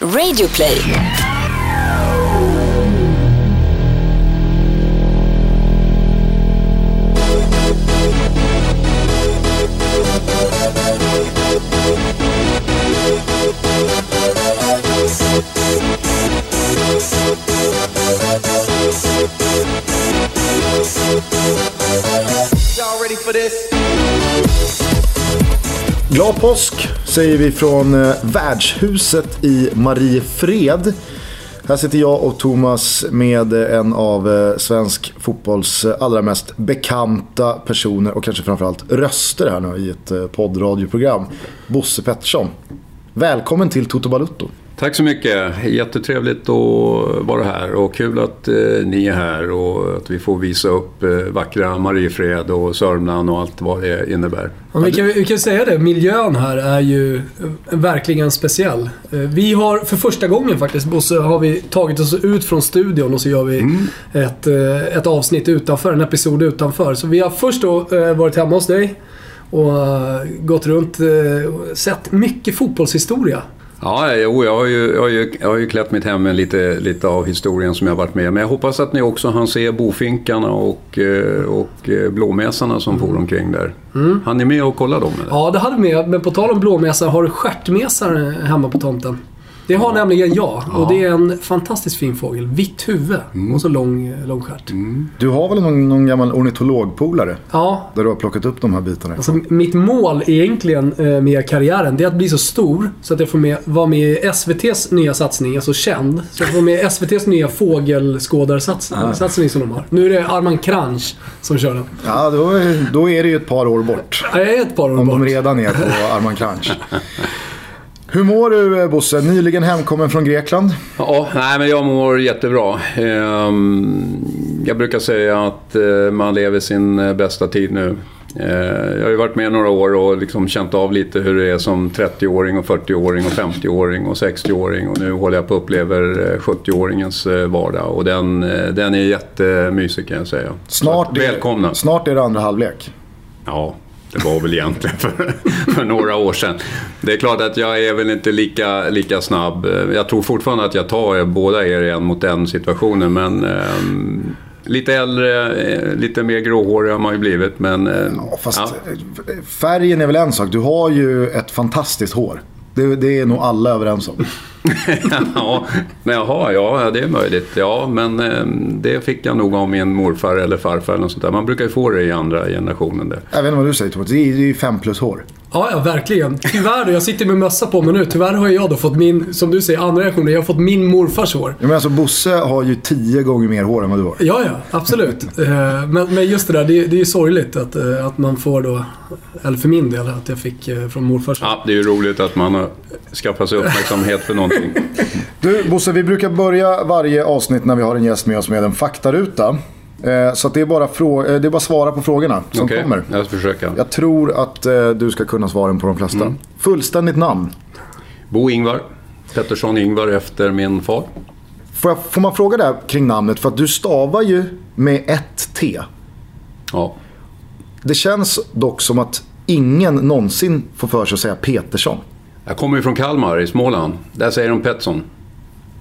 Radioplay. Y'all ready for this? Glad påsk säger vi från eh, värdshuset i Mariefred. Här sitter jag och Thomas med eh, en av eh, svensk fotbolls allra mest bekanta personer och kanske framförallt röster här nu i ett poddradioprogram. Bosse Pettersson. Välkommen till Toto Balutto. Tack så mycket. Jättetrevligt att vara här och kul att eh, ni är här och att vi får visa upp eh, vackra Mariefred och Sörmland och allt vad det innebär. Ja, vi, kan, vi kan säga det, miljön här är ju eh, verkligen speciell. Eh, Vi har för första gången faktiskt, Bosse, har vi tagit oss ut från studion och så gör vi ett, eh, ett avsnitt utanför, en episod utanför. Så vi har först då varit hemma hos dig och gått runt och sett mycket fotbollshistoria. Ja, jo, jag har ju, jag har ju, jag har ju klätt mitt hem med lite, lite av historien som jag har varit med Men jag hoppas att ni också hann se bofinkarna och, eh, och eh, blåmesarna som for omkring där. Mm. Han ni med och kolla dem? Eller? Ja, det hade vi med. Men på tal om blåmesar, har du stjärtmesar hemma på tomten? Det har nämligen jag. Och det är en fantastiskt fin fågel. Vitt huvud och så lång, lång stjärt. Du har väl någon, någon gammal ornitologpolare? Ja, Där du har plockat upp de här bitarna Alltså, mitt mål egentligen eh, med karriären, det är att bli så stor så att jag får med, vara med i SVTs nya satsning, alltså känd. Så jag får med i SVTs nya fågelskådarsatsning satsning som de har. Nu är det Arman Kranch som kör den. Ja, då, är- då är det ju ett par år bort. Ja, Jag är ett par år Om de bort. redan är på Arman Kranch. Hur mår du eh, Bosse? Nyligen hemkommen från Grekland. Ja, nej, men jag mår jättebra. Ehm, Jag brukar säga att eh, man lever sin eh, bästa tid nu. Jag har ju varit med några år och liksom känt av lite hur det är som 30-åring och 40-åring och 50-åring och 60-åring och nu håller jag på att uppleva eh, 70-åringens eh, vardag och den, den är jättemysig kan jag säga. Snart är, välkomna! Snart är det andra halvlek. Ja, det var väl egentligen för, för några år sedan. Det är klart att jag är väl inte lika, lika snabb. Jag tror fortfarande att jag tar er, båda er en mot den situationen. Men ehm, lite äldre, eh, lite mer gråhårig har man ju blivit. Men, eh, Ja, fast ja. färgen är väl en sak. Du har ju ett fantastiskt hår. Det, det är nog alla överens om. ja, men jaha, ja, det är möjligt. Ja, men ehm, det fick jag nog av min morfar eller farfar eller något sånt där. Man brukar ju få det i andra generationen. Där. Jag vet inte vad du säger Thomas. Det är är ju fem plus hår. Ja, ja, verkligen. Tyvärr då, jag sitter med mössa på mig nu. Tyvärr har jag då fått min, som du säger, andra reaktioner. Jag har fått min morfars hår. Jag menar, alltså, Bosse har ju tio gånger mer hår än vad du har. Ja, ja, absolut. Eh, men, men just det där, det, det är ju sorgligt att, eh, att man får då, eller för min del, att jag fick eh, från morfars. Ja, det är ju roligt att man har skaffat sig uppmärksamhet för någonting. Du Bosse, vi brukar börja varje avsnitt när vi har en gäst med oss med en faktaruta. Eh, Så det är bara, frå- eh, det är bara svara på frågorna som Okej, kommer. Jag ska försöka. Jag tror att eh, du ska kunna svaren på de flesta. Mm. Fullständigt namn. Bo Ingvar. Pettersson Ingvar efter min far. Får, jag, får man fråga där kring namnet? För att du stavar ju med ett T. Ja. Det känns dock som att ingen någonsin får för sig att säga Petersson. Jag kommer ju från Kalmar i Småland. Där säger de Pettersson.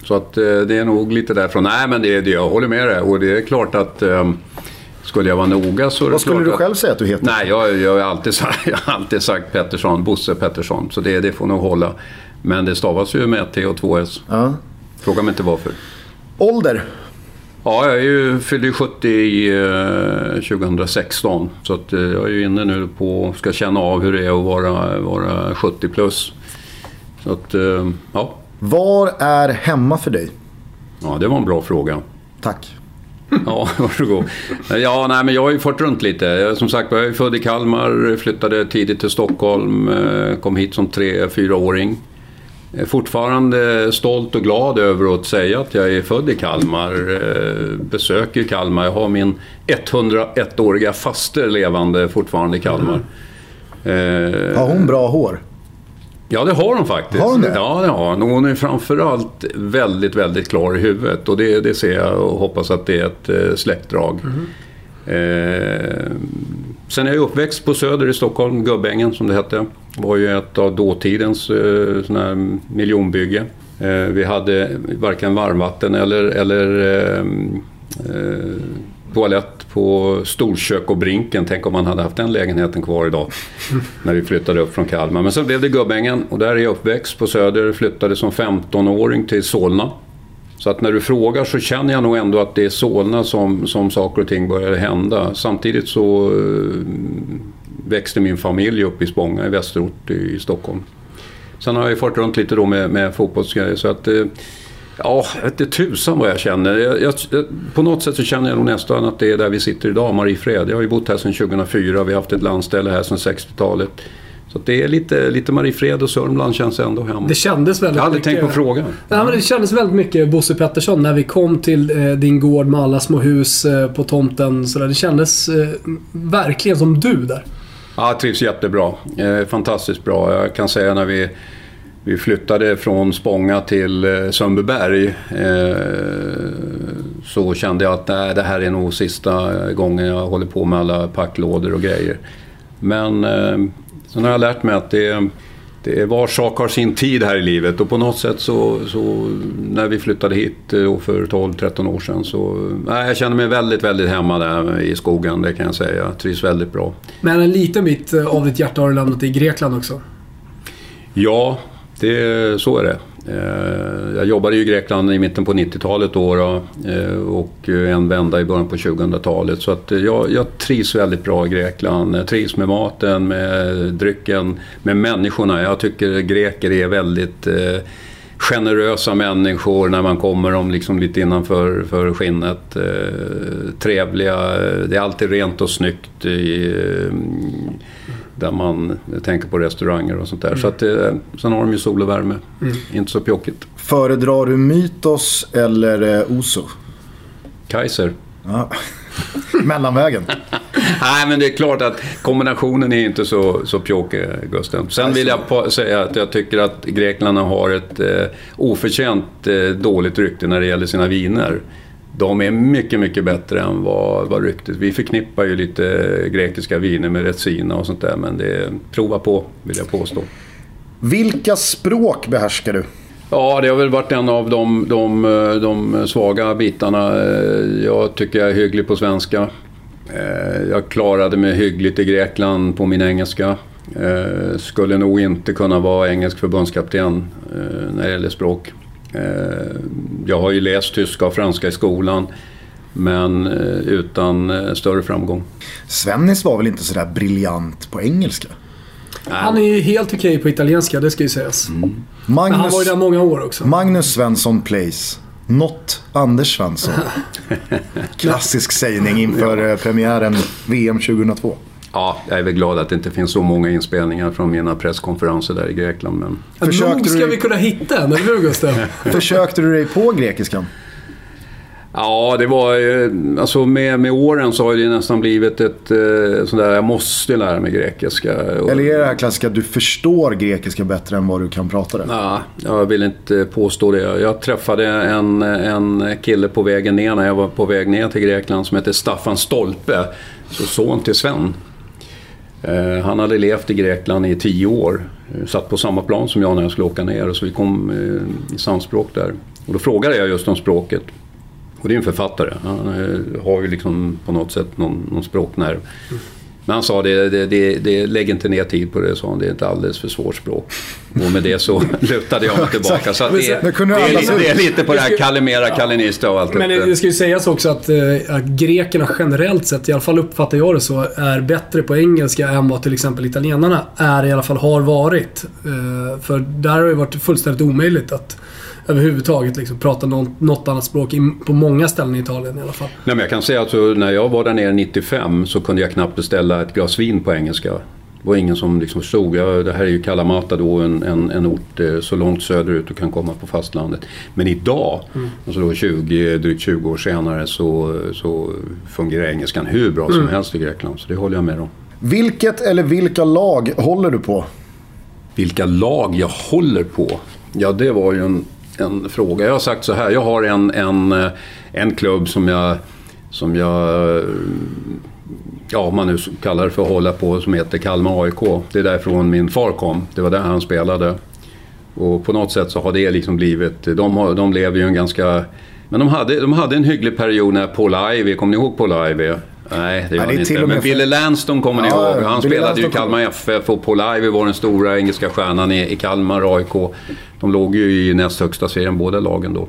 Så att eh, det är nog lite därifrån. Nej, men det, det, jag håller med dig. Och det är klart att eh, skulle jag vara noga så Vad skulle du själv säga att du heter? Nej, jag, jag, har alltid sagt, jag har alltid sagt Pettersson. Bosse Pettersson. Så det, det får nog hålla. Men det stavas ju med ett T och två S. Ja. Fråga mig inte varför. Ålder? Ja, jag är ju, fyllde ju 70 i, eh, 2016. Så att, eh, jag är ju inne nu på ska känna av hur det är att vara, vara 70 plus. Så att, eh, ja. Var är hemma för dig? ja, det var en bra fråga. Tack. Ja, varsågod. Ja, nej, men jag har ju fått runt lite. Jag, som sagt jag är född i Kalmar, flyttade tidigt till Stockholm, eh, kom hit som tre, fyraåring. Är fortfarande stolt och glad över att säga att jag är född i Kalmar. eh, Besöker Kalmar. Jag har min 101-åriga faster levande fortfarande i Kalmar. Eh, Har hon bra hår? Ja, det har hon faktiskt. Har hon det? Ja, det har hon. Hon är framförallt väldigt, väldigt klar i huvudet. Och det, det ser jag och hoppas att det är ett eh, släktdrag. Eh, sen är jag uppväxt på Söder i Stockholm, Gubbängen som det hette. Det var ju ett av dåtidens eh, sån här miljonbygge. Eh, vi hade varken varmvatten eller, eller eh, eh, toalett på storkök och Brinken. Tänk om man hade haft den lägenheten kvar idag. när vi flyttade upp från Kalmar. Men sen blev det Gubbängen och där är jag uppväxt på Söder. Flyttade som 15-åring till Solna. Så att när du frågar så känner jag nog ändå att det är Solna som, som saker och ting började hända. Samtidigt så eh, växte min familj upp i Spånga i Västerort i Stockholm. Sen har jag fått runt lite då med, med fotbollsgrejer. Så att, eh, ja, inte tusan vad jag känner. Jag, jag, på något sätt så känner jag nog nästan att det är där vi sitter idag, Mariefred. Jag har ju bott här sedan 2004, vi har haft ett landställe här sedan 60-talet. Så det är lite, lite Mariefred och Sörmland känns ändå hemma. Det kändes väldigt jag hade mycket... tänkt på frågan. Ja, men det kändes väldigt mycket Bosse Pettersson när vi kom till eh, din gård med alla små hus eh, på tomten. Så där. Det kändes eh, verkligen som du där. Ja, jag trivs jättebra. Eh, fantastiskt bra. Jag kan säga när vi, vi flyttade från Spånga till eh, Sundbyberg eh, så kände jag att nej, det här är nog sista gången jag håller på med alla packlådor och grejer. Men eh, sen har jag lärt mig att det, det är var sak har sin tid här i livet och på något sätt så, så när vi flyttade hit för 12-13 år sedan så nej, jag känner mig väldigt, väldigt hemma där i skogen, det kan jag säga. Jag trivs väldigt bra. Men en liten bit av ditt hjärta har du lämnat i Grekland också. Ja, det, så är det. Eh, jag jobbade i Grekland i mitten på 90-talet då, då eh, och en vända i början på 2000-talet. Så att eh, jag, jag trivs väldigt bra i Grekland. Jag trivs med maten, med drycken, med människorna. Jag tycker greker är väldigt generösa människor när man kommer dem liksom lite innanför för skinnet. trevliga, det är alltid rent och snyggt. I, där man tänker på restauranger och sånt där. Mm. Så att, eh, sen har de ju sol och värme. Mm. Inte så pjockigt. Föredrar du Mytos eller eh, Oso? Kaiser. Ja. Mellanvägen. Nej, men det är klart att kombinationen är inte så, så pjåkig, Gusten. Sen vill jag säga att jag tycker att Grekland har ett eh, oförtjänt eh, dåligt rykte när det gäller sina viner. De är mycket, mycket bättre än vad, vad ryktet... Vi förknippar ju lite grekiska viner med Retsina och sånt där, men det prova på, vill jag påstå. Vilka språk behärskar du? Ja, det har väl varit en av de, de, de svaga bitarna. Jag tycker jag är hygglig på svenska. Jag klarade mig hyggligt i Grekland på min engelska. Skulle nog inte kunna vara engelsk förbundskapten när det gäller språk. Jag har ju läst tyska och franska i skolan. Men utan större framgång. Svennis var väl inte sådär briljant på engelska? Han är ju helt okej okay på italienska, det ska ju sägas. Mm. Magnus, Men han var ju där många år också. Magnus Svensson plays. Not Anders Svensson. Klassisk sägning inför premiären VM 2002. Ja, jag är väl glad att det inte finns så många inspelningar från mina presskonferenser där i Grekland. Men... Försökte Nog ska du... vi kunna hitta en, eller hur Gustav? Försökte du dig på grekiskan? Ja, det var alltså med, med åren så har det nästan blivit ett eh, sådär, jag måste lära mig grekiska. Eller är det här klassiska, du förstår grekiska bättre än vad du kan prata det? Ja, jag vill inte påstå det. Jag träffade en, en kille på vägen ner när jag var på väg ner till Grekland som heter Staffan Stolpe. Så son till Sven. Eh, han hade levt i Grekland i tio år. Eh, satt på samma plan som jag när jag skulle åka ner. Så vi kom eh, i samspråk där. Och då frågade jag just om språket. Och det är en författare. Han har ju liksom på något sätt någon, någon språknerv. Men han sa det, det, det, det, lägg inte ner tid på det, sa han. Det är ett alldeles för svårt språk. Och med det så lutade jag mig tillbaka. Så det, det, det, är, det är lite på det här Kalimera, Kalinista och allt Men det, det ska ju sägas också att, äh, att grekerna generellt sett, i alla fall uppfattar jag det så, är bättre på engelska än vad till exempel italienarna är, i alla fall har varit. Äh, för där har det varit fullständigt omöjligt att överhuvudtaget liksom, prata något, något annat språk på många ställen i Italien i alla fall. Nej, men jag kan säga att när jag var där nere 95 så kunde jag knappt beställa ett glas vin på engelska. Det var ingen som liksom förstod. Ja, det här är ju Kalamata då, en, en, en ort eh, så långt söderut du kan komma på fastlandet. Men idag, mm. alltså då 20, drygt 20 år senare, så, så fungerar engelskan hur bra mm. som helst i Grekland. Så det håller jag med om. Vilket eller vilka lag håller du på? Vilka lag jag håller på? Ja, det var ju en en fråga. Jag har sagt så här, jag har en, en, eh, en klubb som jag, som jag eh, ja, om man nu kallar det för att hålla på, som heter Kalmar AIK. Det är därifrån min far kom. Det var där han spelade. Och på något sätt så har det liksom blivit... De, har, de lever ju en ganska... Men de hade, de hade en hygglig period när Paul Ivey, kommer ni ihåg Paul Ivey? Nej, det gör är ni till inte. och med Men Billy Lanston kommer ni Ja, ihåg. Han Billy spelade ju i Lanston Kalmar FF och Paul Ivey var den stora engelska stjärnan i, i Kalmar AIK. De låg ju i näst högsta serien, båda lagen då.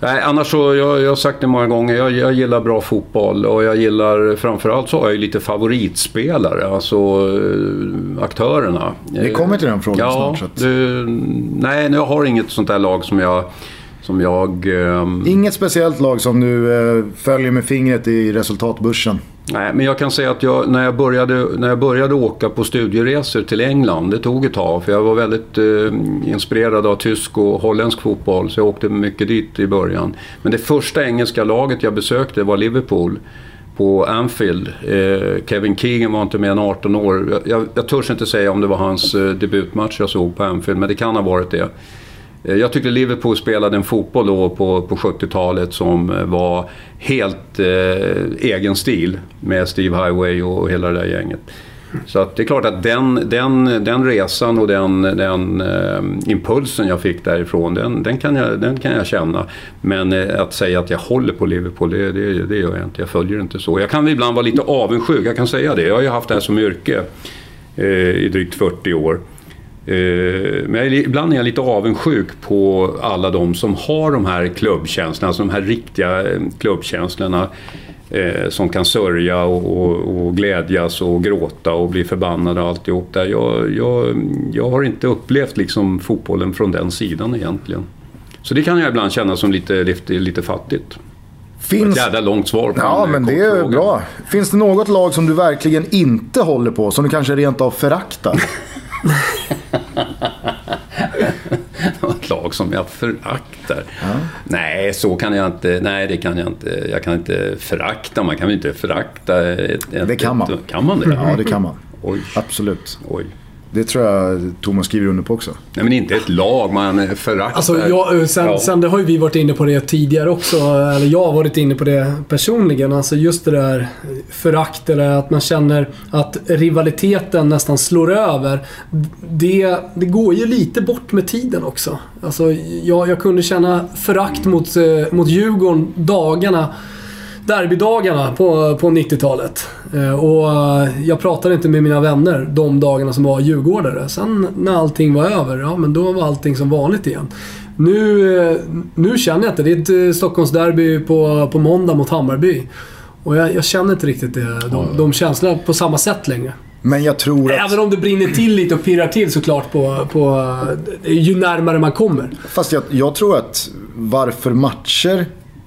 Nej, annars så, jag, jag har sagt det många gånger, jag, jag gillar bra fotboll och jag gillar, framförallt så har jag ju lite favoritspelare, alltså eh, aktörerna. Vi kommer till den frågan ja, snart, så att- Det, nej, jag har inget sånt där lag som jag... Som jag ehm, Inget speciellt lag som du eh, följer med fingret i resultatbörsen. Nej, men jag kan säga att jag, när, jag började, när jag började åka på studieresor till England, det tog ett tag för jag var väldigt eh, inspirerad av tysk och holländsk fotboll så jag åkte mycket dit i början. Men det första engelska laget jag besökte var Liverpool på Anfield. Eh, Kevin Keegan var inte mer än 18 år. Jag, jag, jag törs inte säga om det var hans eh, debutmatch jag såg på Anfield, men det kan ha varit det. Eh, jag tyckte Liverpool spelade en fotboll då på, på 70-talet som eh, var helt eh, egen stil med Steve Highway och hela det där gänget. Så att det är klart att den, den, den resan och den, den eh, impulsen jag fick därifrån, den, den, kan jag, den kan jag känna. Men eh, att säga att jag håller på Liverpool, det, det, det gör jag inte. Jag följer inte så. Jag kan ibland vara lite avundsjuk, jag kan säga det. Jag har ju haft det här som yrke eh, i drygt 40 år. Eh, Men ibland är jag lite avundsjuk på alla de som har de här klubbkänslorna, alltså de här riktiga eh, klubbkänslorna. Eh, som kan sörja och, och, och glädjas och gråta och bli förbannad och alltihop där. Jag, jag, jag har inte upplevt liksom fotbollen från den sidan egentligen. Så det kan jag ibland känna som lite, lite, lite fattigt. Ett Finns... jävla långt svar på Ja, en men det är fråga. bra. Finns det något lag som du verkligen inte håller på, som du kanske rent av föraktar? Ett lag som jag föraktar. Nej, så kan jag inte. Nej, det kan jag inte. Jag kan inte förakta. Man kan väl inte förakta ett, ett, Det kan man. Ett, kan man det? Ja, det kan man. Oj, Absolut. oj. Det tror jag Thomas skriver under på också. Nej, men inte ett lag man föraktar. Alltså, jag, sen, Ja. sen det har ju vi varit inne på det tidigare också. Eller jag har varit inne på det personligen. Alltså just det där förakt eller att man känner att rivaliteten nästan slår över. Det, det går ju lite bort med tiden också. Alltså, jag, jag kunde känna förakt mot, eh, mot Djurgården dagarna derbydagarna på, på 90-talet. Eh, Och eh, jag pratade inte med mina vänner de dagarna som var djurgårdare. Sen när allting var över, ja men då var allting som vanligt igen. Nu, eh, nu känner jag inte. Det är ett Stockholmsderby på, på måndag mot Hammarby. Och jag, jag känner inte riktigt det, de, de känslorna på samma sätt längre. Men jag tror att... Även om det brinner till lite och pirrar till såklart på, på ju närmare man kommer. Fast jag, jag tror att varför matcher,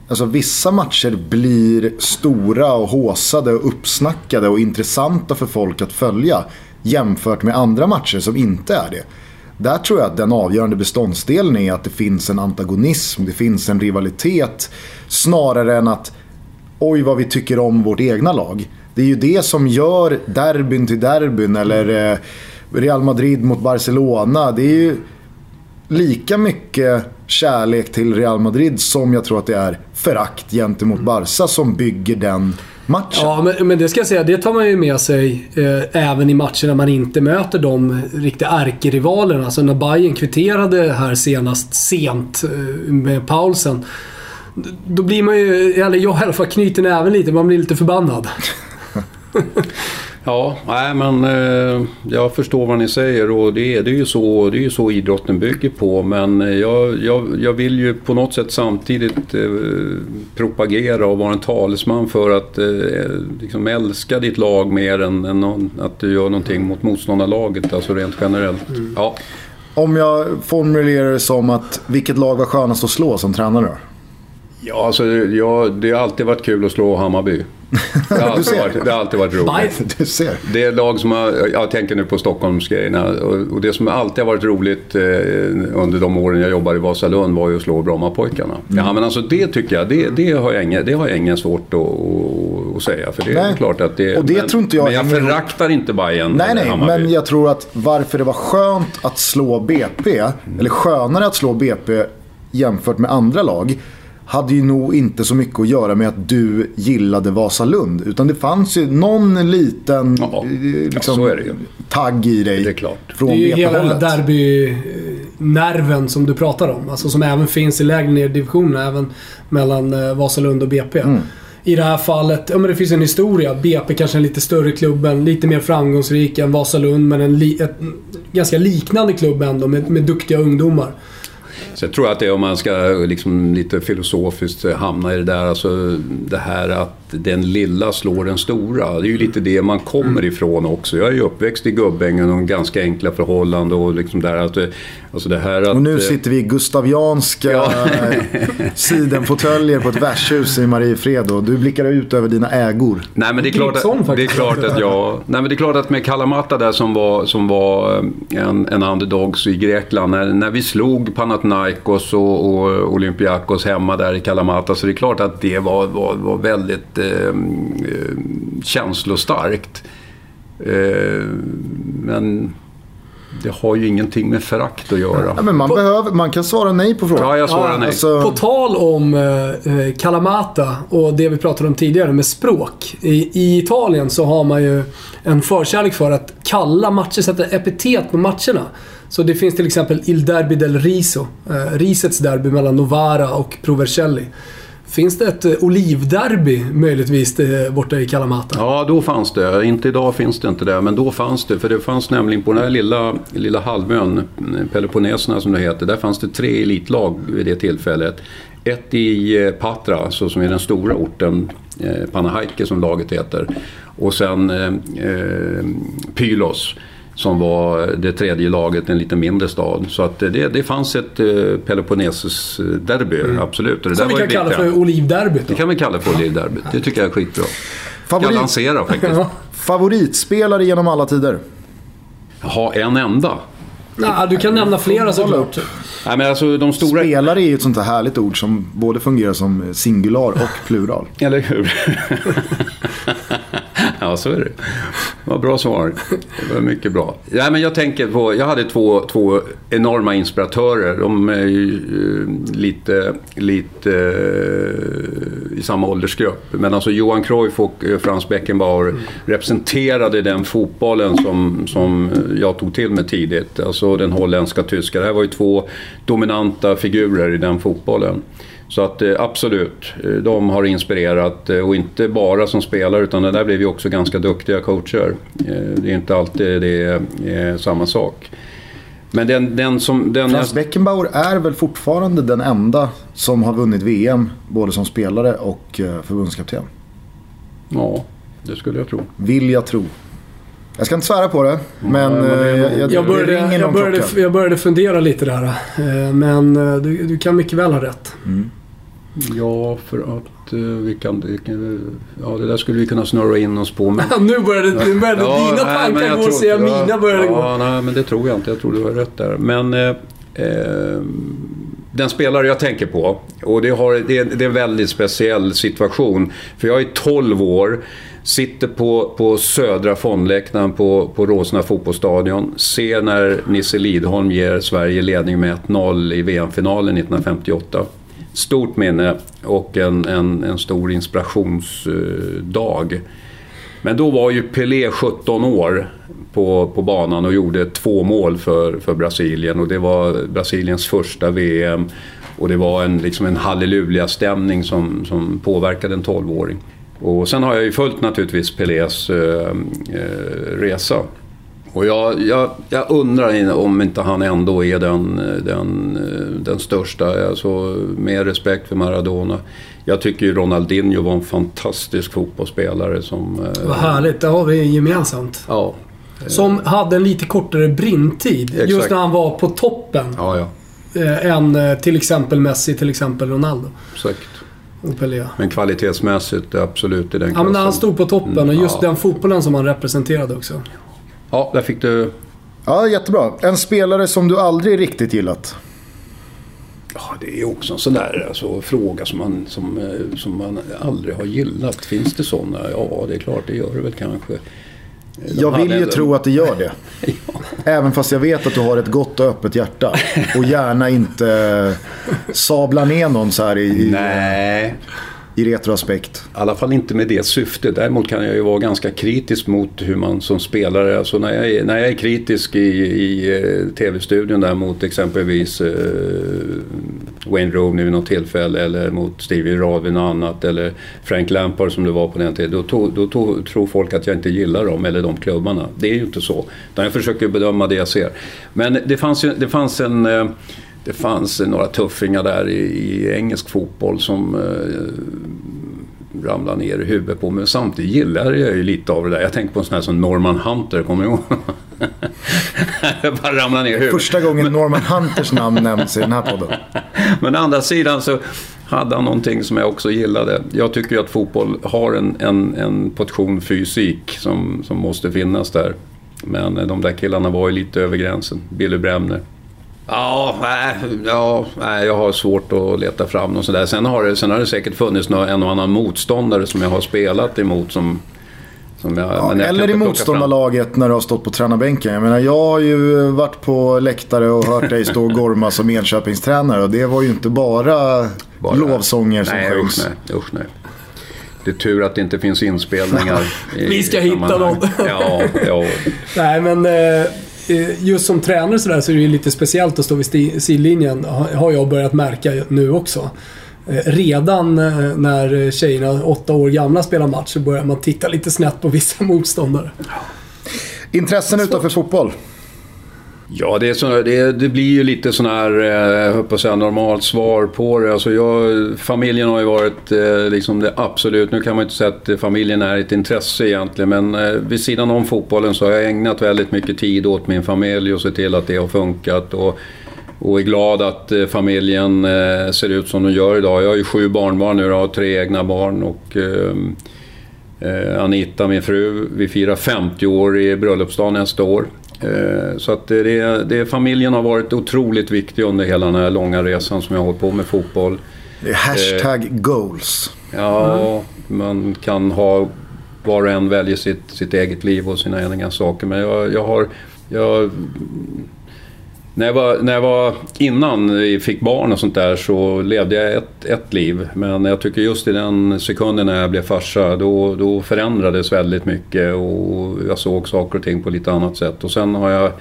alltså vissa matcher blir stora och håsade och uppsnackade och intressanta för folk att följa jämfört med andra matcher som inte är det. Där tror jag att den avgörande beståndsdelen är att det finns en antagonism, det finns en rivalitet snarare än att oj vad vi tycker om vårt egna lag. Det är ju det som gör derbyn till derbyn eller eh, Real Madrid mot Barcelona. Det är ju lika mycket kärlek till Real Madrid som jag tror att det är förakt gentemot Barca som bygger den matchen. Ja, men, men det ska jag säga, det tar man ju med sig eh, även i matcher när man inte möter de riktiga ärkerivalerna. Alltså när Bayern kvitterade här senast sent eh, med Paulsen. Då blir man ju, eller jag i alla fall, knyter näven lite. Man blir lite förbannad. Ja, nej men eh, jag förstår vad ni säger och det, är- det är ju så, det är ju så idrotten bygger på. Men eh, jag, jag, jag vill ju på något sätt samtidigt eh, propagera och vara en talesman för att eh, liksom älska ditt lag mer än, än någon, att du gör någonting mot motståndarlaget, alltså rent generellt. Ja. Om jag formulerar det som att vilket lag var skönast att slå som tränare då? Ja, alltså, jag, det har alltid varit kul att slå Hammarby. Det har alltid ser. varit, det har alltid varit roligt. Du ser. Det är lag som har, jag tänker nu på Stockholmsgrejerna och, det som alltid har varit roligt eh, under de åren jag jobbade i Vasalund var ju att slå Brommapojkarna. Mm. Ja men alltså det tycker jag, det, det, har, jag ingen, det har jag ingen svårt att, att, säga. För det är klart att det... Och det men, tror inte jag Men jag föraktar inte Bayern Nej, nej, Hammarby. men jag tror att varför det var skönt att slå BP, eller skönare att slå BP jämfört med andra lag, hade ju nog inte så mycket att göra med att du gillade Vasalund. Utan det fanns ju någon liten Ja, eh, liksom, så är det ju. tagg i dig Det är klart. från Det är ju hela BP-hållet. nerven som du pratar om. Alltså som även finns i lägre ner divisionerna, även mellan eh, Vasalund och BP. Mm. I det här fallet, ja men det finns en historia. BP kanske en lite större klubben, lite mer framgångsrik än Vasalund, men en li, ett, ganska liknande klubb ändå med, med duktiga ungdomar. Så jag tror att det är om man ska liksom lite filosofiskt hamna i det där, alltså det här att den lilla slår den stora. Det är ju lite det man kommer ifrån också. Jag är ju uppväxt i Gubbängen och ganska enkla förhållanden och liksom där att... Alltså det här att, och nu sitter vi i gustavianska ja. sidenfåtöljer på ett värdshus i Mariefred och du blickar ut över dina ägor. Nej men det är klart att, det är klart att jag... Nej men det är klart att med Kalamata där som var, som var eh, en, en underdogs i Grekland. När, när vi slog Panathinaikos och, och Olympiakos hemma där i Kalamata så det är klart att det var, var, var väldigt eh, känslostarkt. Eh, men det har ju ingenting med förakt att göra. Ja, men man, på, behöver, man kan svara nej på frågan. Ja, jag svarar ja, nej. Alltså... På tal om eh, Kalamata och det vi pratade om tidigare med språk. I, I, Italien så har man ju en förkärlek för att kalla matcher, sätta epitet på matcherna. Så det finns till exempel Il Derby del Riso. Eh, risets derby mellan Novara och Provercelli. Finns det ett eh, olivderby möjligtvis eh, borta i Kalamata? Ja, då fanns det. Inte idag finns det inte det, men då fanns det. För det fanns nämligen på den här lilla, lilla halvön, eh, Peloponneserna som det heter, där fanns det tre elitlag vid det tillfället. Ett i Patra, så som är den stora orten, Panahaike som laget heter. Och sen eh, Pylos som var det tredje laget, en lite mindre stad. Så att det, det fanns ett eh, Peloponnesus-derby, mm. absolut. Och det som vi kan kalla för Olivderbyt. Det kan vi kalla för Olivderbyt. Det tycker jag är skitbra. Favorit... Jag lanserar faktiskt. Favoritspelare genom alla tider? Ha en enda. Nej, du kan nämna flera såklart. Nej, men alltså, de stora... Spelare är ju ett sånt här härligt ord som både fungerar som singular och plural. Eller hur? ja, så är det. Vad bra svar. Det var mycket bra. Ja, men jag tänker på, jag hade två, två enorma inspiratörer. De är ju eh, lite, lite eh, i samma åldersgrupp. Men alltså Johan Cruyff och eh, Frans Beckenbauer representerade den fotbollen som, som jag tog till mig tidigt. Alltså den holländska tyska. Det här var ju två dominanta figurer i den fotbollen. Så att eh, absolut, eh, de har inspirerat eh, och inte bara som spelare utan där blev vi också ganska duktiga coacher. Det är inte alltid det är samma sak. Men den, den som... Den Frans Beckenbauer är väl fortfarande den enda som har vunnit VM både som spelare och förbundskapten? Ja, det skulle jag tro. Vill jag tro. Jag ska inte svära på det, men, men jag, jag, jag, började, jag, började, jag började fundera lite där. Men du, du kan mycket väl ha rätt. Mm. Ja, för att uh, vi kan... Ja, det där skulle vi kunna snurra in oss på. Men, nu började, nu började ja, dina nej, tankar gå och ja, mina började ja, gå. Ja, nej, men det tror jag inte. Jag tror du har rätt där. Men... Eh, eh, den spelare jag tänker på, och det, har, det, är, det är en väldigt speciell situation. För jag är 12 år, sitter på, på södra fondläktaren på, på Råsna fotbollsstadion. Ser när Nisse Lidholm ger Sverige ledning med 1-0 i VM-finalen 1958 stort minne och en, en, en stor inspirationsdag. Men då var ju Pelé 17 år på, på banan och gjorde två mål för, för Brasilien och det var Brasiliens första VM. Och det var en, liksom en halleluja-stämning som, som påverkade en 12-åring. Och sen har jag ju följt naturligtvis Pelés eh, eh resa. Och jag, jag, jag, undrar om inte han ändå är den, den, den största, alltså med respekt för Maradona. Jag tycker ju Ronaldinho var en fantastisk fotbollsspelare som... Eh, Vad härligt, det har vi gemensamt. Ja. Som hade en lite kortare brintid. Exakt. Just när han var på toppen. Ja, ja. Eh, än eh, till exempel Messi, till exempel Ronaldo. Exakt. Men kvalitetsmässigt absolut i den klassen. Ja, men när han stod på toppen och just ja. den fotbollen som han representerade också. Ja, där fick du... Ja, jättebra. En spelare som du aldrig riktigt gillat? Ja, det är också en sån där alltså, fråga som man, som, eh, som man aldrig har gillat. Finns det sådana? Ja, det är klart det gör det väl kanske. De jag vill ju ändå... tro att det gör det. ja. Även fast jag vet att du har ett gott och öppet hjärta. Och gärna inte sablar ner någon så här i, Nej i retroaspekt. I alla fall inte med det syftet. Däremot kan jag ju vara ganska kritisk mot hur man som spelare, alltså när jag är, när jag är kritisk i, i eh, tv-studion där mot exempelvis eh, Wayne Rooney vid något tillfälle eller mot Stevie Rod vid något annat eller Frank Lampard som det var på den tiden. Då, to, då to, tror folk att jag inte gillar dem eller de klubbarna. Det är ju inte så. Utan jag försöker bedöma det jag ser. Men det fanns, ju, det fanns en eh, det fanns några tuffingar där i, i engelsk fotboll som eh, ramlade ner i huvudet på mig. Men samtidigt gillar jag ju lite av det där. Jag tänker på en sån här som Norman Hunter, kommer du ihåg? bara ramlade ner i huvudet. Första gången Norman Hunters namn nämns i den här podden. Men å andra sidan så hade han någonting som jag också gillade. Jag tycker ju att fotboll har en, en, en portion fysik som, som måste finnas där. Men de där killarna var ju lite över gränsen. Billy Bremner. Ja, nej, ja, nej, jag har svårt att leta fram något sådär. Sen har det, sen har det säkert funnits en och annan motståndare som jag har spelat emot som... som jag, ja, jag eller i motståndarlaget när du har stått på tränarbänken. Jag menar, jag har ju varit på läktare och hört dig stå och gorma som Enköpingstränare och det var ju inte bara, bara lovsånger som nej, sjöngs. Usch nej, usch nej. Det är tur att det inte finns inspelningar. Vi ska hitta dem. ja, ja. Nej, men... Eh, Eh, just som tränare så, där så är det ju lite speciellt att stå vid sidlinjen, har jag börjat märka nu också. Eh, redan eh, när tjejerna, åtta år gamla, spelar match så börjar man titta lite snett på vissa motståndare. Intressen utanför fotboll? Ja, det, är så, det, det, blir ju lite sån här, jag höll på att säga, normalt svar på det. Alltså jag, familjen har ju varit eh, liksom det absolut, nu kan man inte säga att familjen är ett intresse egentligen, men eh, vid sidan om fotbollen så har jag ägnat väldigt mycket tid åt min familj och sett till att det har funkat. Och, och är glad att familjen ser ut som de gör idag. Jag har ju sju barnbarn nu, och har tre egna barn och ehm, Anita, min fru, vi firar 50 år i bröllopsdag nästa år. Eh, så att det, det, familjen har varit otroligt viktig under hela den här långa resan som jag har hållit på med fotboll. Det är hashtag eh, goals. Ja, man kan ha... Var och en väljer sitt, sitt eget liv och sina egna saker. Men jag, jag har... Jag, när jag, var, när jag var innan vi fick barn och sånt där så levde jag ett, ett liv. Men jag tycker just i den sekunden när jag blev farsa då, då förändrades väldigt mycket och jag såg saker och ting på lite annat sätt. Och sen har jag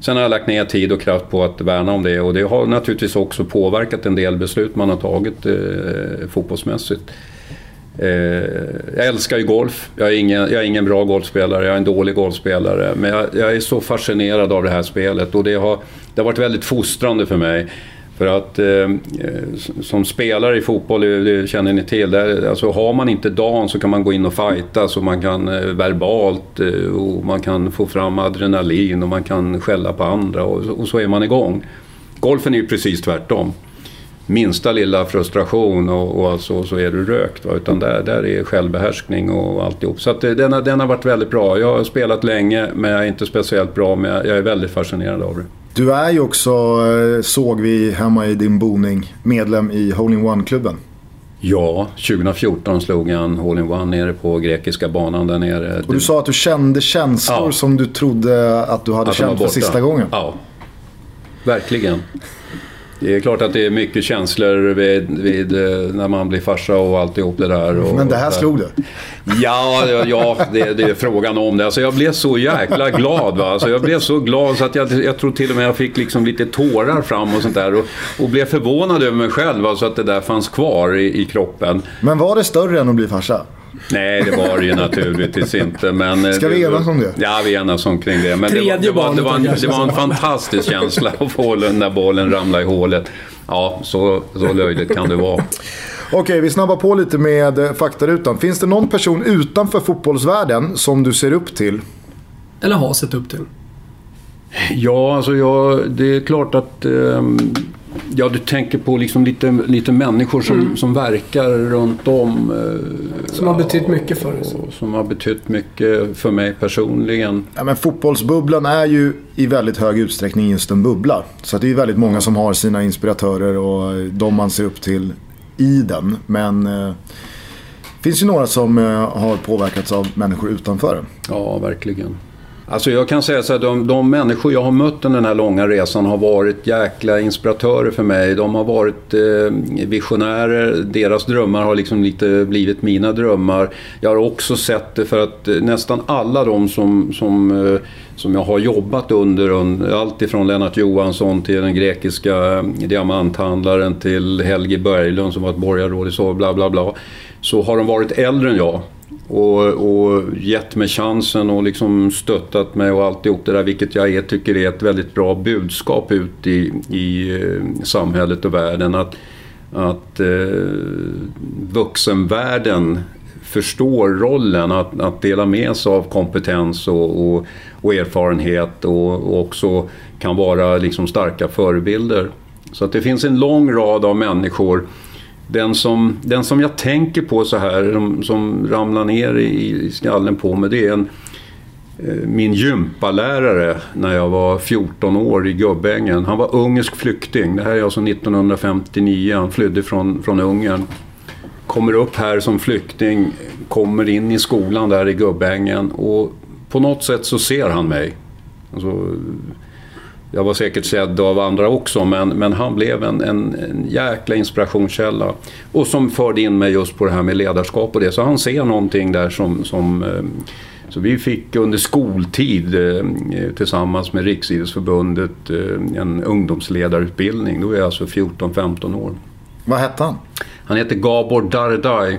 Sen har jag lagt ner tid och kraft på att värna om det och det har naturligtvis också påverkat en del beslut man har tagit eh, fotbollsmässigt. Eh, jag älskar ju golf. Jag är, ingen, jag är ingen bra golfspelare, jag är en dålig golfspelare. Men jag, jag är så fascinerad av det här spelet och det har, det har varit väldigt fostrande för mig. För att eh, som spelare i fotboll, det känner ni till, där, alltså har man inte dagen så kan man gå in och fighta så man kan eh, verbalt eh, och man kan få fram adrenalin och man kan skälla på andra och, och så är man igång. Golfen är ju precis tvärtom minsta lilla frustration och, och alltså, så är du rökt. Va? Utan där, där är självbehärskning och alltihop. Så att den, har, den har varit väldigt bra. Jag har spelat länge men jag är inte speciellt bra. Men jag, jag är väldigt fascinerad av det. Du är ju också, eh, såg vi hemma i din boning, medlem i Hole-in-One-klubben. Ja, 2014 slog jag en hole-in-one nere på grekiska banan där nere. Och du sa att du kände känslor ja. som du trodde att du hade att känt för sista gången. Ja, verkligen. Det är klart att det är mycket känslor vid, vid, eh, när man blir farsa och alltihop det där. Och, Men det här slog du? Ja, ja det, det, är frågan om det. Alltså jag blev så jäkla glad. Va? Alltså jag blev så glad så att jag, jag tror till och med jag fick liksom lite tårar fram och sånt där. Och, och blev förvånad över mig själv, alltså att det där fanns kvar i, i kroppen. Men var det större än att bli farsa? Nej, det var det ju naturligtvis inte. Men eh, Ska vi enas om det? Ja, vi enas omkring det. Men Tredje det, var, det, var, det, var en, det var en fantastisk känsla att få den där bollen ramla i hålet. Ja, så, så löjligt kan det vara. Okej, vi snabbar på lite med eh, faktarutan. Finns det någon person utanför fotbollsvärlden som du ser upp till? Eller har sett upp till? Ja, alltså jag, det är klart att... Um, Ja, du tänker på liksom lite, lite människor som, mm. som verkar runt om. Eh, som har betytt mycket för dig? Som har betytt mycket för mig personligen. Ja, men fotbollsbubblan är ju i väldigt hög utsträckning just en bubbla. Så det är väldigt många som har sina inspiratörer och de man ser upp till i den. Men eh, det finns ju några som eh, har påverkats av människor utanför. Ja, verkligen. Alltså jag kan säga så att de, de människor jag har mött under den här långa resan har varit jäkla inspiratörer för mig. De har varit eh, visionärer. Deras drömmar har liksom lite blivit mina drömmar. Jag har också sett det för att eh, nästan alla de som, som, eh, som jag har jobbat under, allt ifrån Lennart Johansson till den grekiska eh, diamanthandlaren till Helge Berglund som var ett borgarråd i så bla bla bla. Så har de varit äldre än jag. Och, och gett mig chansen och liksom stöttat mig och alltihop det där vilket jag är, tycker är ett väldigt bra budskap ut i, i eh, samhället och världen. Att, att eh, vuxenvärlden förstår rollen att, att dela med sig av kompetens och, och, och erfarenhet och, och, också kan vara liksom starka förebilder. Så att det finns en lång rad av människor den som, den som jag tänker på så här, som, som ramlar ner i, skallen på mig, det är en, eh, min gympalärare när jag var 14 år i Gubbängen. Han var ungersk flykting. Det här är alltså 1959. Han flydde från, från Ungern. Kommer upp här som flykting, kommer in i skolan där i Gubbängen och på något sätt så ser han mig. Alltså, jag var säkert sedd av andra också, men, men han blev en, en, en jäkla inspirationskälla. Och som förde in mig just på det här med ledarskap och det. Så han ser någonting där som, som eh, så vi fick under skoltid eh, tillsammans med Riksidrottsförbundet eh, en ungdomsledarutbildning. Då är jag alltså 14-15 år. Vad hette han? Han heter Gabor Dardai.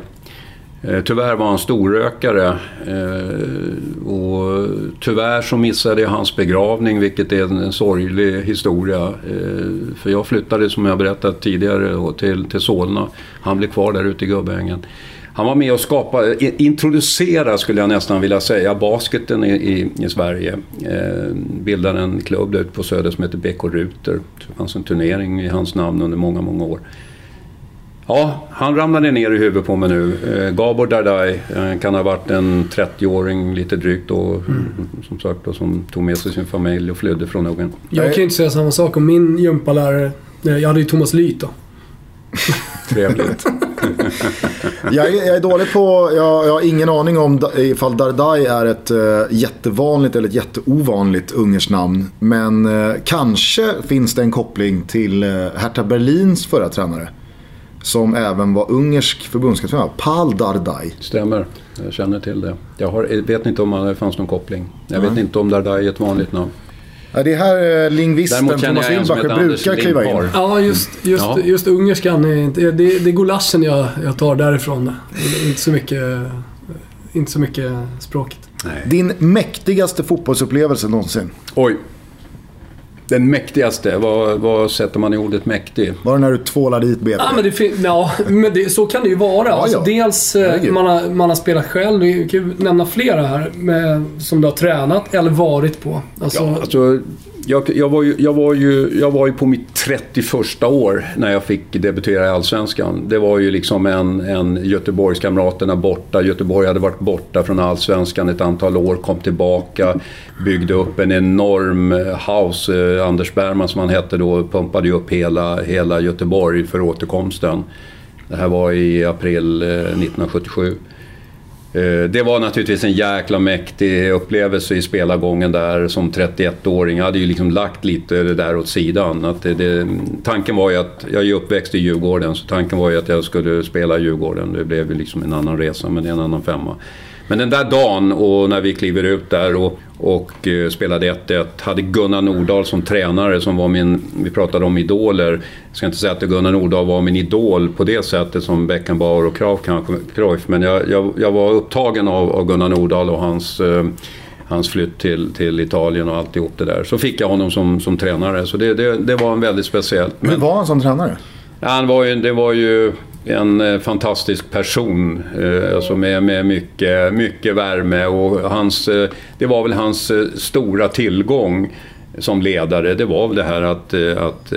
Eh, tyvärr var han storrökare eh, och tyvärr så missade jag hans begravning vilket är en sorglig historia. Eh, för jag flyttade som jag berättat tidigare till, till Solna. Han blev kvar där ute i Gubbängen. Han var med och skapade, introducerade skulle jag nästan vilja säga, basketen i, i, i Sverige. Eh, bildade en klubb där ute på Söder som heter BK Ruter. Det fanns en turnering i hans namn under många, många år. Ja, han ramlade ner i huvudet på mig nu. Eh, Gabor Dardai eh, kan ha varit en 30-åring lite drygt då, mm. som sagt, då, som tog med sig sin familj och flydde från Ungern. Jag kan ju inte säga samma sak om min gympalärare. Jag hade ju Thomas Lyth då. Trevligt. jag, är, jag är dålig på, jag, jag, har ingen aning om ifall Dardai är ett uh, jättevanligt eller ett jätteovanligt ungerskt namn. Men uh, kanske finns det en koppling till uh, Hertha Berlins förra tränare som även var ungersk förbundskapten, Pal Dardai. Stämmer, jag känner till det. Jag har, vet inte om det fanns någon koppling. Jag vet inte om Dardai är ett vanligt namn. Ja, det är här eh, lingvisten Thomas Wilbacher brukar kliva in. Ja, just, just, ja. just ungerskan. Är inte, det, det är gulaschen jag, jag tar därifrån. Inte så mycket, inte så mycket språket. Nej. Din mäktigaste fotbollsupplevelse någonsin? Oj, den mäktigaste, vad, vad sätter man i ordet mäktig? Var det när du tvålade dit BP? Ja, men, det, ja, men det, så kan det ju vara. Ja, alltså, dels eh, man har, man har spelat själv, vi kan ju nämna flera här, med, som du har tränat eller varit på. Alltså, ja, alltså, jag, jag, var ju, jag, var ju, jag var ju på mitt 31 år när jag fick debutera i Allsvenskan. Det var ju liksom en, en Göteborgskamraterna borta. Göteborg hade varit borta från Allsvenskan ett antal år, kom tillbaka, byggde upp en enorm eh, house. Eh, Anders Bergman som han hette då pumpade ju upp hela, hela Göteborg för återkomsten. Det här var i april eh, 1977. Eh, det var naturligtvis en jäkla mäktig upplevelse i spelargången där som 31-åring. Jag hade ju liksom lagt lite det där åt sidan. Att det, det, tanken var ju att, jag är ju uppväxt i Djurgården, så tanken var ju att jag skulle spela i Djurgården. Det blev ju liksom en annan resa, men det är en annan femma. Men den där dagen och när vi kliver ut där och, och uh, spelade 1-1. Hade Gunnar Nordahl som tränare som var min, vi pratade om idoler. Jag ska inte säga att Gunnar Nordahl var min idol på det sättet som Beckenbauer och Cruyff kanske. Cruyff, men jag, jag, jag var upptagen av, av Gunnar Nordahl och hans uh, hans flytt till, till Italien och alltihop det där. Så fick jag honom som, som tränare. Så det, det, det var en väldigt speciellt. Hur var han som tränare? Ja, han var ju, det var ju en eh, fantastisk person. Eh, alltså med, med mycket, mycket värme och hans, eh, det var väl hans eh, stora tillgång som ledare. Det var väl det här att, att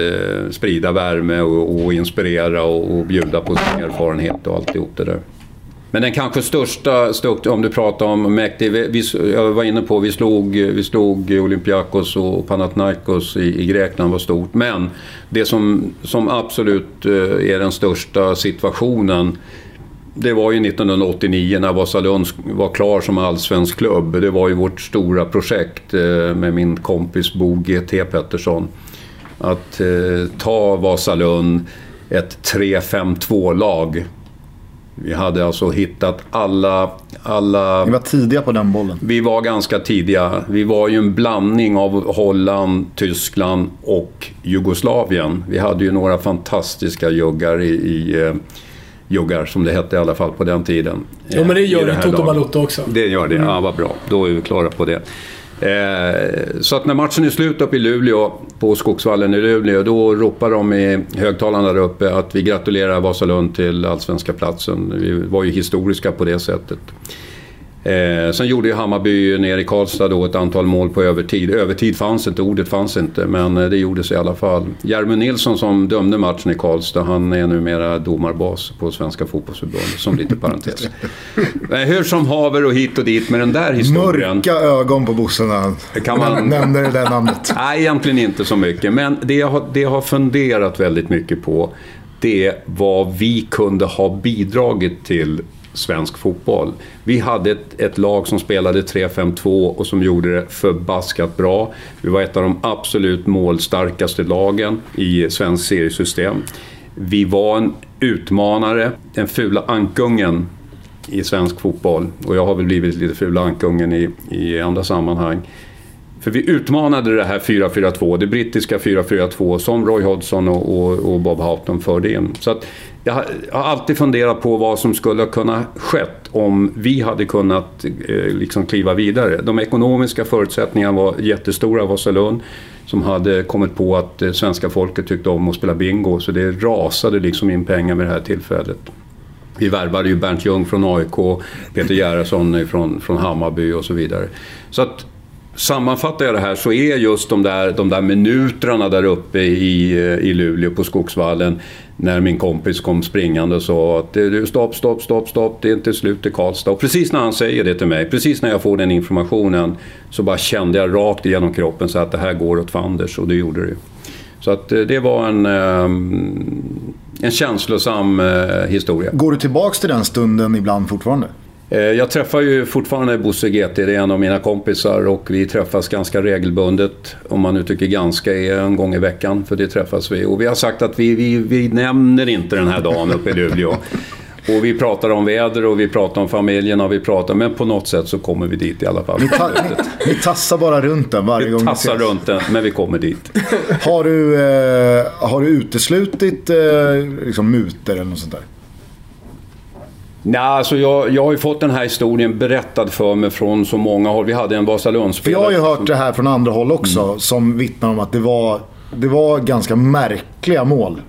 sprida värme och, och inspirera och, och bjuda på sin erfarenhet och alltihop det där. Men den kanske största, om du pratar om mäktig, vi, jag var inne på, vi slog, vi slog Olympiakos och Panathinaikos i, i Grekland var stort. Men det som, som absolut eh, är den största situationen det var ju 1989 när Vasalund var klar som allsvensk klubb. Det var ju vårt stora projekt eh, med min kompis Bo GT Pettersson. Att eh, ta Vasalund, ett 3-5-2-lag. Vi hade alltså hittat alla, alla... Ni var tidiga på den bollen. Vi var ganska tidiga. Vi var ju en blandning av Holland, Tyskland och Jugoslavien. Vi hade ju några fantastiska juggar i, i juggar, som det hette i alla fall på den tiden. Ja, men det gör det Toto Balotto också. Det gör det, mm. ja vad bra. Då är vi klara på det. Eh, så att när matchen är slut uppe i Luleå, på Skogsvallen i Luleå, då ropar de i högtalarna där uppe att vi gratulerar Vasalund till allsvenska platsen. Vi var ju historiska på det sättet. Eh, sen gjorde ju Hammarby nere i Karlstad då ett antal mål på övertid. Övertid fanns inte, ordet fanns inte, men eh, det gjordes i alla fall. Järmund Nilsson som dömde matchen i Karlstad, han är numera domarbas på Svenska Fotbollförbundet, som lite parentes. Hur som haver och hit och dit med den där historien. Mörka ögon på Bosse när han kan man... nämner det där namnet. Nej, egentligen inte så mycket. Men det jag, har, det jag har funderat väldigt mycket på, det är vad vi kunde ha bidragit till svensk fotboll. Vi hade ett, ett lag som spelade 3-5-2 och som gjorde det förbaskat bra. Vi var ett av de absolut målstarkaste lagen i svensk seriesystem. Vi var en utmanare, den fula ankungen i svensk fotboll. Och jag har väl blivit lite fula ankungen i, i andra sammanhang. För vi utmanade det här 4-4-2, det brittiska 4-4-2 som Roy Hodgson och, och, och Bob Houghton förde in. Så att jag har alltid funderat på vad som skulle ha kunnat skett om vi hade kunnat eh, liksom kliva vidare. De ekonomiska förutsättningarna var jättestora i Vasalund som hade kommit på att eh, svenska folket tyckte om att spela bingo så det rasade liksom in pengar vid det här tillfället. Vi värvade ju Bernt Ljung från AIK, Peter Gerhardsson från, från Hammarby och så vidare. Så att Sammanfattar jag det här så är just de där, de där minuterna där uppe i, i Luleå på Skogsvallen när min kompis kom springande och sa att du, stopp, stopp, stopp, stopp, det är inte slut i Karlstad. Och precis när han säger det till mig, precis när jag får den informationen så bara kände jag rakt igenom kroppen så att det här går åt fanders och det gjorde det. Så att eh, det var en, eh, en känslosam eh, historia. Går du tillbaks till den stunden ibland fortfarande? Eh, jag träffar ju fortfarande Bosse GT, det är en av mina kompisar och vi träffas ganska regelbundet. Om man nu tycker ganska är en gång i veckan, för det träffas vi. Och vi har sagt att vi, vi, vi nämner inte den här dagen uppe i Luleå. Och vi pratar om väder och vi pratar om familjen och vi pratar, men på något sätt så kommer vi dit i alla fall. Ni, ta ni tassar bara runt den varje vi gång Vi tassar runt den, men vi kommer dit. Har du, eh, har du uteslutit eh, liksom muter eller något sånt där? Nej, alltså jag, jag har ju fått den här historien berättad för mig från så många håll. Vi hade en Vasalundsspelare. Jag har ju hört det här från andra håll också, mm. som vittnar om att det var, det var ganska märkliga mål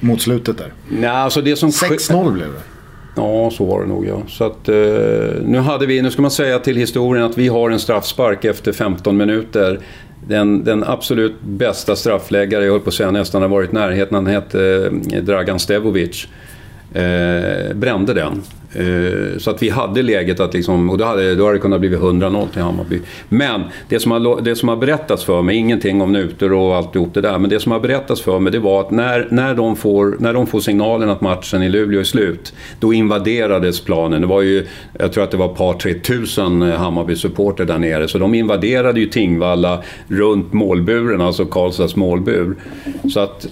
mot slutet där. Nej, alltså det som 6-0 blev det. Ja, så var det nog ja. Så att, eh, nu hade vi, nu ska man säga till historien att vi har en straffspark efter 15 minuter. Den, den absolut bästa straffläggare, jag höll på att säga nästan har varit i närheten, han hette eh, Dragan Stevovic. Eh, brände den. Eh, så att vi hade läget att liksom, och då hade, då hade det kunnat bli 100-0 till Hammarby. Men det som, har, det som har berättats för mig, ingenting om nuter och alltihop det där, men det som har berättats för mig det var att när, när, de får, när de får signalen att matchen i Luleå är slut, då invaderades planen. Det var ju, jag tror att det var ett par, tre tusen Hammarby-supporter där nere, så de invaderade ju Tingvalla runt målburen, alltså Karlstads målbur. Så att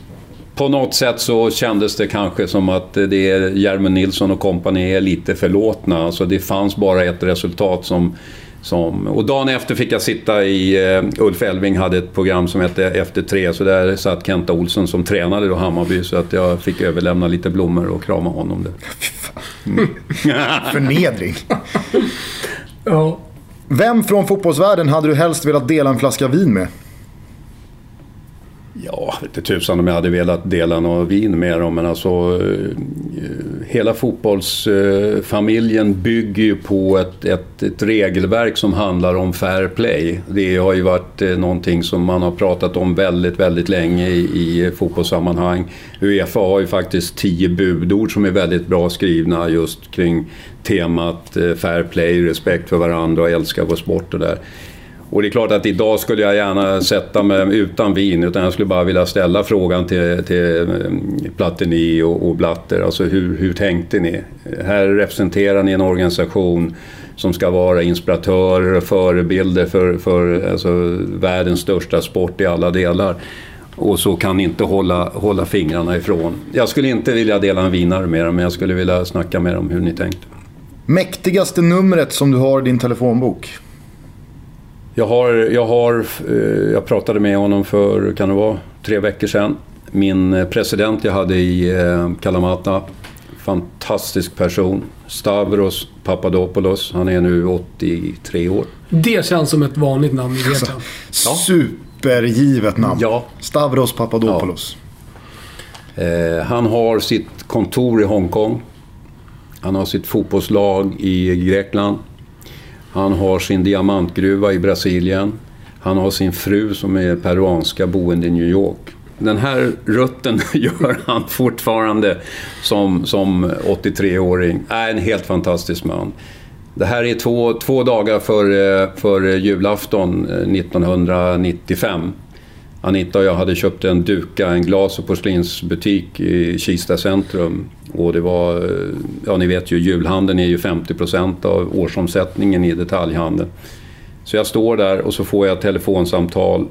på något sätt så kändes det kanske som att det är Järmen Nilsson och kompani är lite förlåtna. Alltså det fanns bara ett resultat som, som... Och dagen efter fick jag sitta i... Uh, Ulf Elving hade ett program som hette Efter tre, så där satt Kenta Olsson som tränade då Hammarby. Så att jag fick överlämna lite blommor och krama honom. Där. Mm. Förnedring. ja. Vem från fotbollsvärlden hade du helst velat dela en flaska vin med? Ja, inte tusan om jag hade velat dela något vin med dem, men alltså eh, hela fotbollsfamiljen bygger ju på ett, ett, ett, regelverk som handlar om fair play. Det har ju varit eh, någonting som man har pratat om väldigt, väldigt länge i, i fotbollssammanhang. Uefa har ju faktiskt tio budord som är väldigt bra skrivna just kring temat eh, fair play, respekt för varandra och älska vår sport och där. Och det är klart att idag skulle jag gärna sätta mig utan vin, utan jag skulle bara vilja ställa frågan till, till eh, Platini och, och Blatter. Alltså hur, hur tänkte ni? Här representerar ni en organisation som ska vara inspiratörer och förebilder för, för alltså, världens största sport i alla delar. Och så kan ni inte hålla, hålla fingrarna ifrån. Jag skulle inte vilja dela en vinare med dem, men jag skulle vilja snacka med dem hur ni tänkte. Mäktigaste numret som du har i din telefonbok? Jag, har, jag, har, eh, jag pratade med honom för, kan det vara, tre veckor sedan. Min eh, president jag hade i eh, Kalamata, fantastisk person. Stavros Papadopoulos, han är nu 83 år. Det känns som ett vanligt namn i Grekland. Ja. Supergivet namn. Ja. Stavros Papadopoulos. Ja. Eh, han har sitt kontor i Hongkong. Han har sitt fotbollslag i Grekland. Han har sin diamantgruva i Brasilien. Han har sin fru som är peruanska boende i New York. Den här rutten gör han fortfarande som, som 83-åring. Äh, en helt fantastisk man. Det här är två, två dagar före för julafton eh, 1995. Anita och jag hade köpt en duka, en glas och porslinsbutik i Kista centrum. Och det var, eh, ja ni vet ju, julhandeln är ju 50% av årsomsättningen i detaljhandeln. Så jag står där och så får jag ett telefonsamtal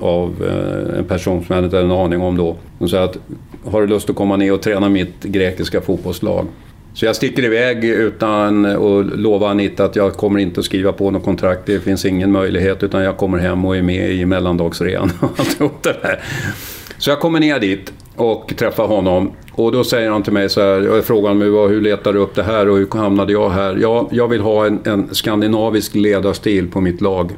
av eh, en person som jag inte hade en aning om då. Hon säger att har du lust att komma ner och träna mitt grekiska fotbollslag? Så jag sticker iväg utan att lova Anita att jag kommer inte att skriva på något kontrakt. Det finns ingen möjlighet utan jag kommer hem och är med i mellandagsrean och alltihop det där. Så jag kommer ner dit och träffar honom. Och då säger han till mig så här, jag frågar honom hur letar du upp det här och hur hamnade jag här? Ja, jag vill ha en, en skandinavisk ledarstil på mitt lag.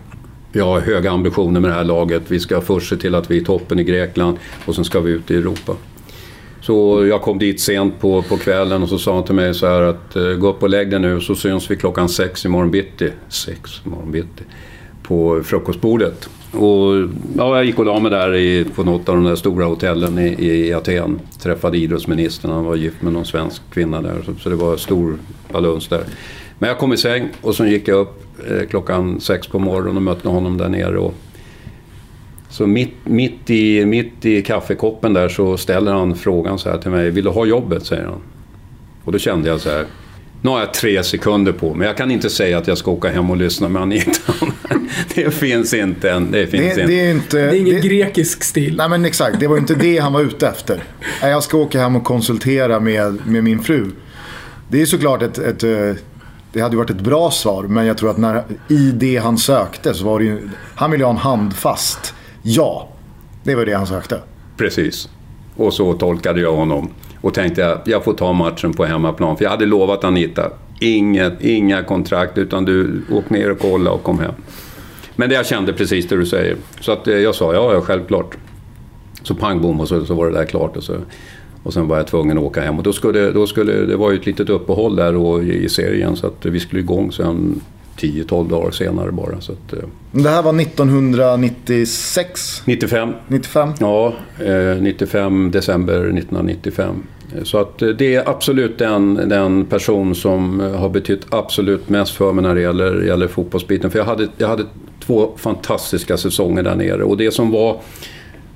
Jag har höga ambitioner med det här laget. Vi ska först se till att vi är toppen i Grekland och sen ska vi ut i Europa. Så jag kom dit sent på, på kvällen och så sa han till mig så här att eh, gå upp och lägg dig nu så syns vi klockan sex imorgon bitti. Sex imorgon bitti. På frukostbordet. Och ja, jag gick och la mig där i, på något av de där stora hotellen i, i Aten. Träffade idrottsministern, han var gift med någon svensk kvinna där. Så, så det var stor baluns där. Men jag kom i säng och så gick jag upp eh, klockan sex på morgonen och mötte honom där nere. Och, så mitt, mitt, i, mitt i kaffekoppen där så ställer han frågan så här till mig. Vill du ha jobbet? säger han. Och då kände jag så här. Nu har jag tre sekunder på mig. Jag kan inte säga att jag ska åka hem och lyssna med Anita. det finns inte än. Det, finns det, inte. det är inte... Det är ingen det, grekisk stil. Nej men exakt, det var inte det han var ute efter. Jag ska åka hem och konsultera med, med min fru. Det är såklart ett, ett eh, det hade varit ett bra svar, men jag tror att när, i det han sökte så var det ju... Han ville ha en handfast ja. Det var det han sökte. Precis. Och så tolkade jag honom. Och tänkte att jag får ta matchen på hemmaplan. För jag hade lovat Anita, inget, inga kontrakt utan du åk ner och kolla och kom hem. Men det jag kände precis det du säger. Så att eh, jag sa ja, ja självklart. Så pang bom och så, så var det där klart. Och, så, och sen var jag tvungen att åka hem. Och då skulle, då skulle, det var ju ett litet uppehåll där då i, i serien så att vi skulle igång sen 10-12 dagar senare bara. Så att, eh. det här var 1996? 95. 95? Ja, eh, 95, december 1995. Så att eh, det är absolut den, den person som eh, har betytt absolut mest för mig när det gäller, gäller fotbollsbiten. För jag hade, jag hade två fantastiska säsonger där nere. Och det som var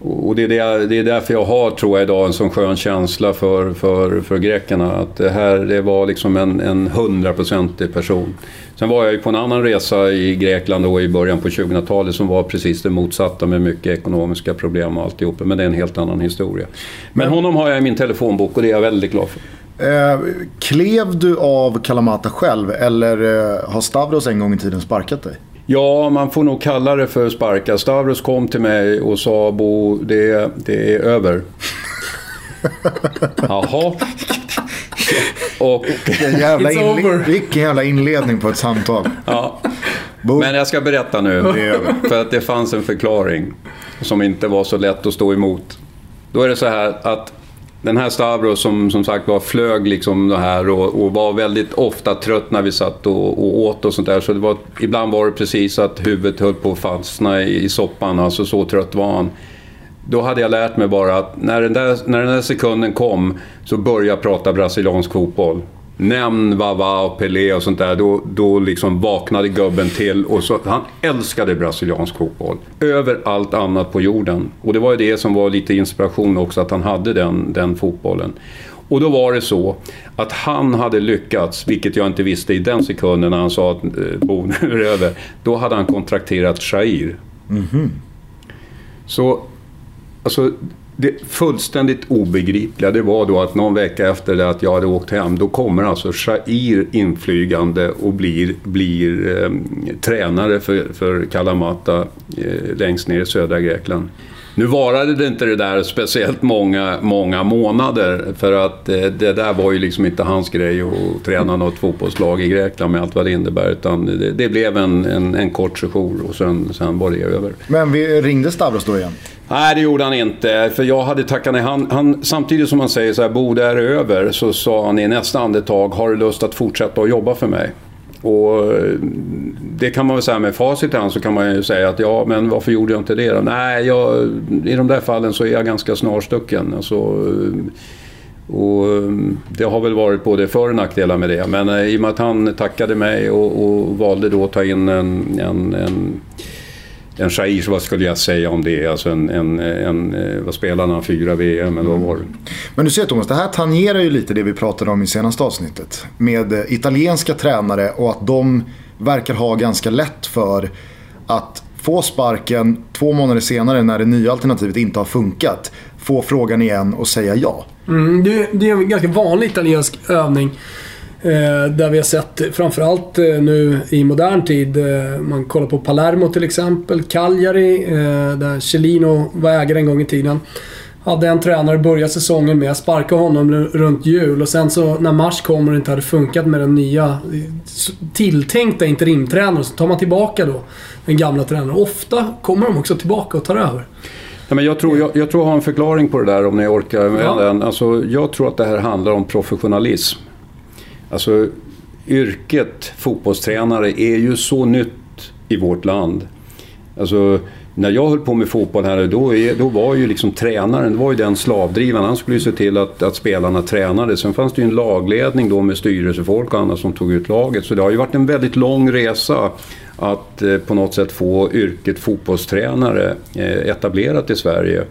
och det är, det, det är därför jag har, tror jag, idag en sån skön känsla för, för, för grekerna. Att det här det var liksom en hundraprocentig person. Sen var jag ju på en annan resa i Grekland då i början på 2000-talet som var precis det motsatta med mycket ekonomiska problem och alltihop. Men det är en helt annan historia. Men, Men honom har jag i min telefonbok och det är jag väldigt glad för. Eh, klev du av Kalamata själv eller eh, har Stavros en gång i tiden sparkat dig? Ja, man får nog kalla det för sparka. Stavros kom till mig och sa Bo, det, det är över. Jaha. Och, vilken, jävla inle- vilken jävla inledning på ett samtal. Ja. Men jag ska berätta nu. För att det fanns en förklaring som inte var så lätt att stå emot. Då är det så här att den här Stavros som som sagt var flög liksom det här och, och, var väldigt ofta trött när vi satt och, och åt och sånt där. Så det var, ibland var det precis att huvudet höll på att fastna i, i soppan. Alltså så trött var han. Då hade jag lärt mig bara att när den där, när den där sekunden kom så började jag prata brasiliansk fotboll. Nämn Vava och Pelé och sånt där. Då, då liksom vaknade gubben till. Och så, han älskade brasiliansk fotboll. Över allt annat på jorden. Och det var ju det som var lite inspiration också, att han hade den, den fotbollen. Och då var det så att han hade lyckats, vilket jag inte visste i den sekunden när han sa att eh, Bo, nu är över. Då hade han kontrakterat Shair. Mhm. Så, alltså, det fullständigt obegripliga det var då att någon vecka efter det att jag hade åkt hem, då kommer alltså Shair inflygande och blir, blir eh, tränare för, för Kalamata eh, längst ner i södra Grekland. Nu varade det inte det där speciellt många, många månader för att eh, det där var ju liksom inte hans grej att träna något fotbollslag i Grekland med allt vad det innebär. Utan det, det blev en, en, en kort session och sen, sen var det över. Men vi ringde Stavros då igen? Nej, det gjorde han inte. För jag hade tackat nej. Han, han, samtidigt som han säger så här, Bo, det är över, så sa han i nästa andetag, har du lust att fortsätta att jobba för mig? Och eh, det kan man väl säga med facit i hand så kan man ju säga att ja, men varför gjorde jag inte det då? Nej, jag, i de där fallen så är jag ganska snarstucken. Alltså, eh, och eh, det har väl varit både för och nackdelar med det. Men i och med att han tackade mig och, och valde då att ta in en, en, en en Shahir, vad skulle jag säga om det? Alltså en, en, en vad spelade han? Fyra VM eller vad var det? Men du ser Thomas, det här tangerar ju lite det vi pratade om i senaste avsnittet. Med italienska tränare och att de verkar ha ganska lätt för att få sparken två månader senare när det nya alternativet inte har funkat. Få frågan igen och säga ja. Mm, det, det är en ganska vanlig italiensk övning. Eh, där vi har sett framförallt eh, nu i modern tid, eh, man kollar på Palermo till exempel, Cagliari, där Celino var ägare en gång i tiden. Hade en tränare börja säsongen med att sparka honom runt jul och sen så när mars kommer och det inte hade funkat med den nya tilltänkta interimtränaren så tar man tillbaka då den gamla tränaren. Ofta kommer de också tillbaka och tar över. Ja, men jag, tror, jag, jag tror jag har en förklaring på det där om ni orkar med ja. den. Alltså, jag tror att det här handlar om professionalism. Alltså yrket fotbollstränare är ju så nytt i vårt land. Alltså, när jag höll på med fotboll här, då, då var ju liksom tränaren, det var ju den slavdrivaren. Han skulle ju se till att, att spelarna tränade. Sen fanns det ju en lagledning då med styrelsefolk och andra som tog ut laget. Så det har ju varit en väldigt lång resa att eh, på något sätt få yrket fotbollstränare eh, etablerat i Sverige.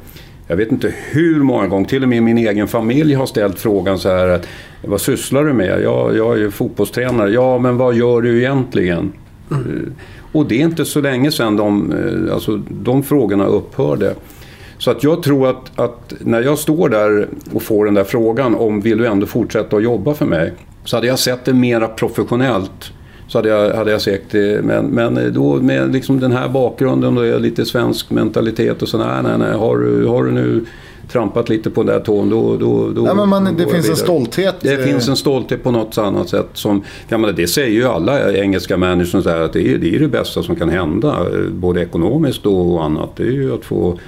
Jag vet inte hur många gånger, till och med min egen familj har ställt frågan så här att Eh, vad sysslar du med? Ja, jag är ju fotbollstränare. Ja, men vad gör du egentligen? Mm. Och det är inte så länge sedan de, eh, alltså, de frågorna upphörde. Så att jag tror att, att, när jag står där och får den där frågan om vill du ändå fortsätta att jobba för mig? Så hade jag sett det mera professionellt. Så hade jag, hade jag sett det. Men, men då med liksom den här bakgrunden och lite svensk mentalitet och så. Nej, nej, nej. Har du, har du nu trampat lite på den där tån då... då, då ja, men man, det finns en stolthet. Det eh, finns en stolthet på något annat sätt. Som, men det säger ju alla engelska managers att det är, det är det bästa som kan hända. Både ekonomiskt och annat. Det är ju att få,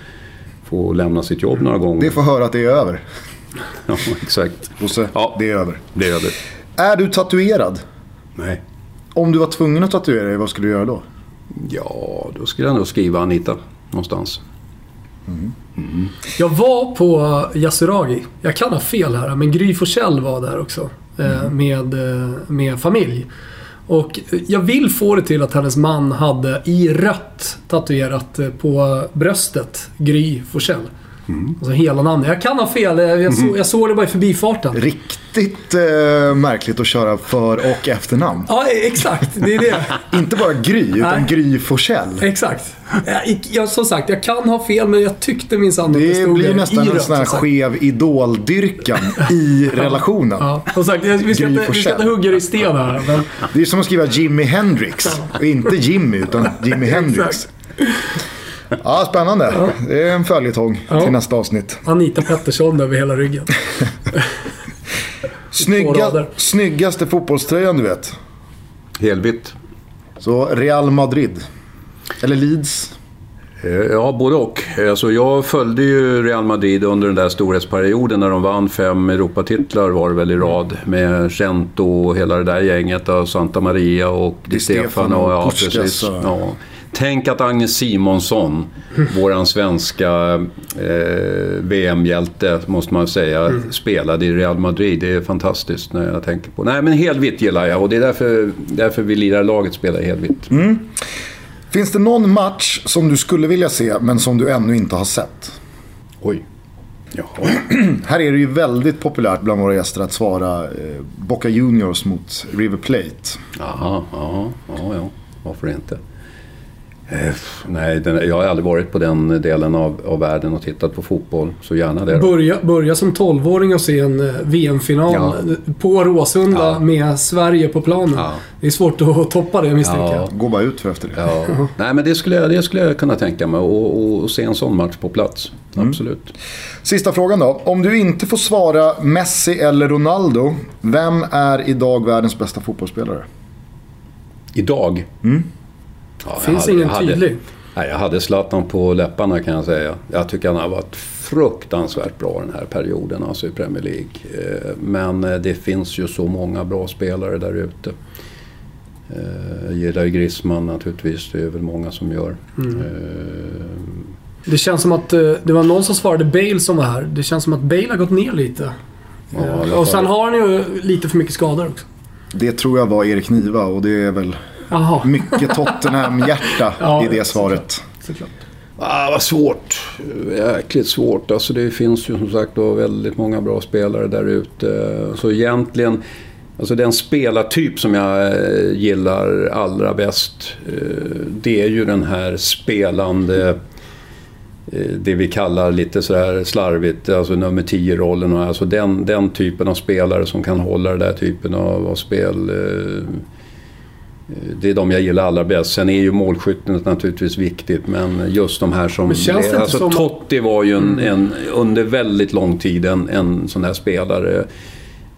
få lämna sitt jobb några gånger. Det får höra att det är över. ja, exakt. Bosse, ja, det är över. Det är över. Är du tatuerad? Nej. Om du var tvungen att tatuera dig, vad skulle du göra då? Ja, då skulle jag nog skriva Anita någonstans. Mm. Mm. Jag var på Yasuragi. Jag kan ha fel här, men Gry Forssell var där också. Eh, mm. Med, eh, med familj. Och jag vill få det till att hennes man hade i rött tatuerat eh, på bröstet Gry Forssell. Mm. Alltså hela namnet. Jag kan ha fel. Jag, så, mm. jag såg det bara i förbifarten. Riktigt eh, märkligt att köra för och efternamn. Ja, exakt. Det är det. Inte bara Gry, utan Nej. Gry Forssell. Exakt. Jag, jag, som sagt, jag kan ha fel, men jag tyckte minsann att det stod Det blir nästan en sån här skev idoldyrkan i relationen. Ja, som sagt, vi ska, inte, vi ska inte hugga i sten här. Men... Det är som att skriva Jimi Hendrix. Och inte Jimmy, utan Jimi Hendrix. Ja, spännande. Ja. Det är en följetong ja. till nästa avsnitt. Anita Pettersson över hela ryggen. Snygga, snyggaste fotbollströjan du vet? Helvitt. Så Real Madrid. Eller Leeds. Eh, ja, både och. Alltså, jag följde ju Real Madrid under den där storhetsperioden när de vann fem Europatitlar var det väl i rad. Med Gento och hela det där gänget. Och Santa Maria och Di Stefano. Och, ja, precis. Ja. Tänk att Agnes Simonsson, våran svenska eh, VM-hjälte, måste man säga, mm. spelade i Real Madrid. Det är fantastiskt när jag tänker på Nej, men helvitt gillar jag och det är därför, därför vi lirar laget spelar helvitt. Mm. Finns det någon match som du skulle vilja se, men som du ännu inte har sett? Oj. Jaha. Här är det ju väldigt populärt bland våra gäster att svara eh, Boca Juniors mot River Plate. Jaha, ja, ja, ja. Varför inte? Eh, nej, den, jag har aldrig varit på den delen av, av världen och tittat på fotboll. Så gärna det. Börja, börja som 12-åring och se en eh, VM-final ja. på Råsunda ja. med Sverige på planen. Ja. Det är svårt att toppa det misstänker jag. Gå bara ut för efter det. Ja. nej, men det skulle, jag, det skulle jag kunna tänka mig. Och, och se en sån match på plats. Mm. Absolut. Sista frågan då. Om du inte får svara Messi eller Ronaldo. Vem är idag världens bästa fotbollsspelare? Idag? Mm. Ja, Finns hade, ingen tydlig? Nej, jag hade Zlatan på läpparna kan jag säga. Jag tycker han har varit fruktansvärt bra den här perioden, alltså i Premier League. Eh, men eh, det finns ju så många bra spelare där ute. Eh, jag gillar ju Griezmann naturligtvis, det är väl många som gör. Mm. Det känns som att det var någon som svarade Bale som var här. Det känns som att Bale har gått ner lite. Ja, och sen har han ju lite för mycket skador också. Det tror jag var Erik Niva och det är väl Aha. Mycket Tottenham-hjärta ja, i det svaret. Såklart. Ah, vad svårt. Jäkligt svårt. Alltså det finns ju som sagt då väldigt många bra spelare där ute. Så egentligen, alltså den spelartyp som jag eh, gillar allra bäst. Eh, det är ju den här spelande eh, det vi kallar lite sådär slarvigt, alltså nummer 10-rollen. Alltså den, den typen av spelare som kan hålla den där typen av, av spel det är de jag gillar allra bäst. Sen är ju målskyttet naturligtvis viktigt, men just de här som... Men känns det alltså, som... Totti var ju en, mm. en, under väldigt lång tid en, en sån där spelare.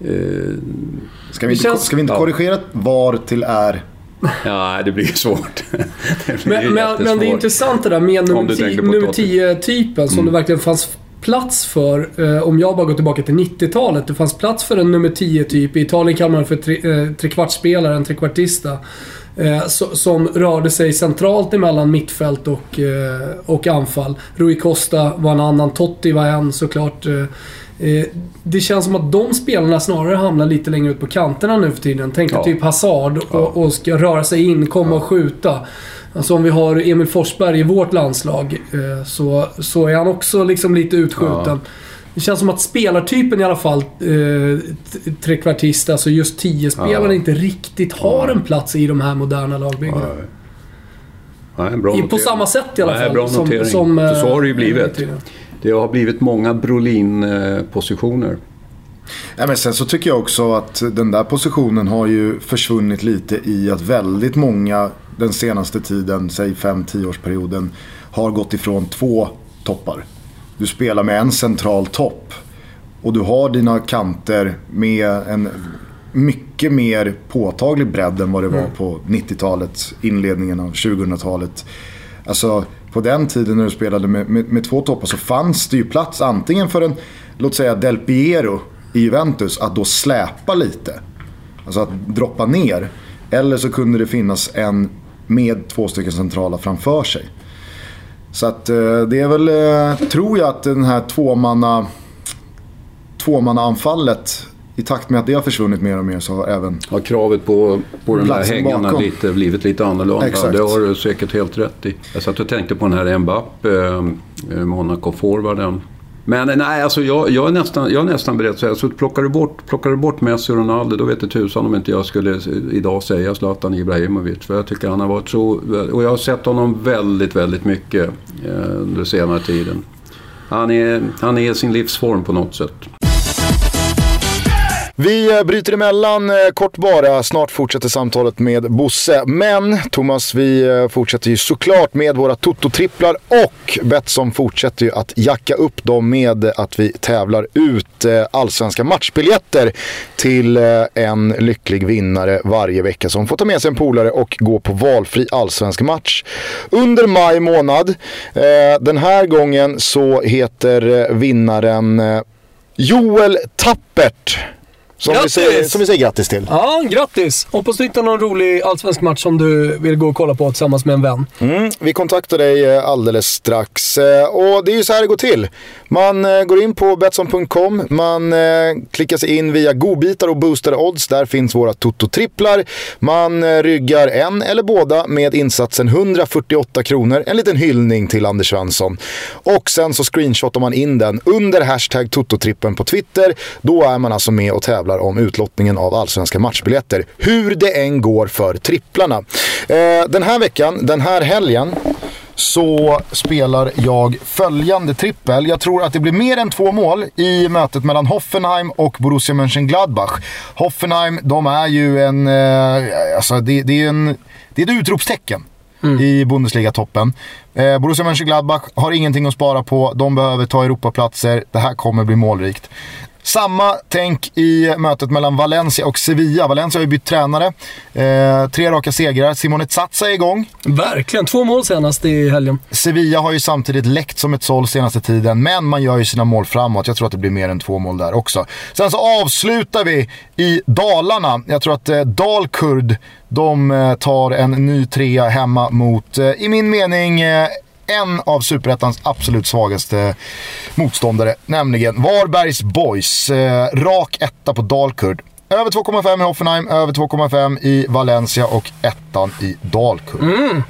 Eh, ska vi inte, känns... ska vi inte korrigera var till är? Ja, det blir svårt. det blir men, men, men, det är intressant det där med nummer 10-typen som mm. det verkligen fanns plats för, eh, om jag bara går tillbaka till 90-talet, det fanns plats för en nummer 10-typ. I Italien kallar man det för tre, eh, trekvartsspelare, en trekvartista. Eh, so, som rörde sig centralt emellan mittfält och, eh, och anfall. Rui Costa var en annan, Totti var en såklart. Eh, eh, det känns som att de spelarna snarare hamnar lite längre ut på kanterna nu för tiden. Tänk ja. typ Hazard och, ja. och ska röra sig in, komma och skjuta. Alltså om vi har Emil Forsberg i vårt landslag eh, så, så är han också liksom lite utskjuten. Ja. Det känns som att spelartypen i alla fall, eh, trekvartist, alltså just tio spelare ja. inte riktigt har en plats i de här moderna lagbyggena. Ja. Nej, bra På samma sätt i alla fall. Nej, bra notering. Som, som, så har det ju blivit. Det har blivit många Brolin-positioner. Ja, men sen så tycker jag också att den där positionen har ju försvunnit lite i att väldigt många den senaste tiden, säg 5-10 årsperioden, har gått ifrån två toppar. Du spelar med en central topp och du har dina kanter med en mycket mer påtaglig bredd än vad det var mm. på 90-talet, inledningen av 2000-talet. Alltså på den tiden när du spelade med, med, med, två toppar så fanns det ju plats antingen för en, låt säga Del Piero i Juventus, att då släpa lite. Alltså att droppa ner. Eller så kunde det finnas en med två stycken centrala framför sig. Så att eh, det är väl, eh, tror jag att den här tvåmanna, tvåmannaanfallet i takt med att det har försvunnit mer och mer så har även... Har kravet på, på de där hängarna lite, blivit lite annorlunda. Exakt. Det har du säkert helt rätt i. Jag satt och tänkte på den här Mbappé, eh, Monaco-forwarden. Men nej, alltså jag, jag, är nästan, jag är nästan beredd att säga, så plockar du, bort, plockar du bort Messi och Ronaldo, då vet du tusan om inte jag skulle idag säga Zlatan Ibrahimovic. För jag tycker han har varit så... Och jag har sett honom väldigt, väldigt mycket eh, under senare tiden. Han är, han är sin livsform på något sätt. Vi eh, bryter emellan eh, kort bara. Snart fortsätter samtalet med Bosse. Men Thomas, vi eh, fortsätter ju såklart med våra Toto-tripplar och Betsson fortsätter ju att jacka upp dem med att vi tävlar ut allsvenska matchbiljetter till en lycklig vinnare varje vecka som får ta med sig en polare och gå på valfri allsvensk match under maj månad. Den här gången så heter vinnaren Joel Tappert som vi, säger, som vi säger grattis till. Ja, grattis! Hoppas du hittar någon rolig allsvensk match som du vill gå och kolla på tillsammans med en vän. Mm, vi kontaktar dig eh, alldeles strax. Eh, och det är ju så här det går till. Man eh, går in på Betsson.com, man klickar sig in via godbitar och boostade odds. Där finns våra Toto-tripplar. Man ryggar en eller båda med insatsen 148 kronor. En liten hyllning till Anders Svensson. Och sen så screenshotar man in den under hashtag Toto-trippen på Twitter. Då är man alltså med och tävlar om utlottningen av allsvenska matchbiljetter. Hur det än går för tripplarna. Eh, den här veckan, den här helgen, så spelar jag följande trippel. Jag tror att det blir mer än två mål i mötet mellan Hoffenheim och Borussia Mönchengladbach. Hoffenheim, de är ju en... Eh, alltså det, det, är en, det är ett utropstecken. Mm. i Bundesliga-toppen. Eh, Borussia Mönchengladbach har ingenting att spara på. De behöver ta Europaplatser. Det här kommer bli målrikt. Samma tänk i mötet mellan Valencia och Sevilla. Valencia har ju bytt tränare. Eh, tre raka segrar. Simone Zatsa är igång. Verkligen, två mål senast i helgen. Sevilla har ju samtidigt läckt som ett såll senaste tiden, men man gör ju sina mål framåt. Jag tror att det blir mer än två mål där också. Sen så avslutar vi i Dalarna. Jag tror att eh, Dalkurd, de eh, tar en ny trea hemma mot, eh, i min mening, eh, en av Superettans absolut svagaste motståndare, nämligen Varbergs Boys. Eh, rak etta på Dalkurd. Över 2,5 i Hoffenheim, över 2,5 i Valencia och ettan i Dalkurd. Mm.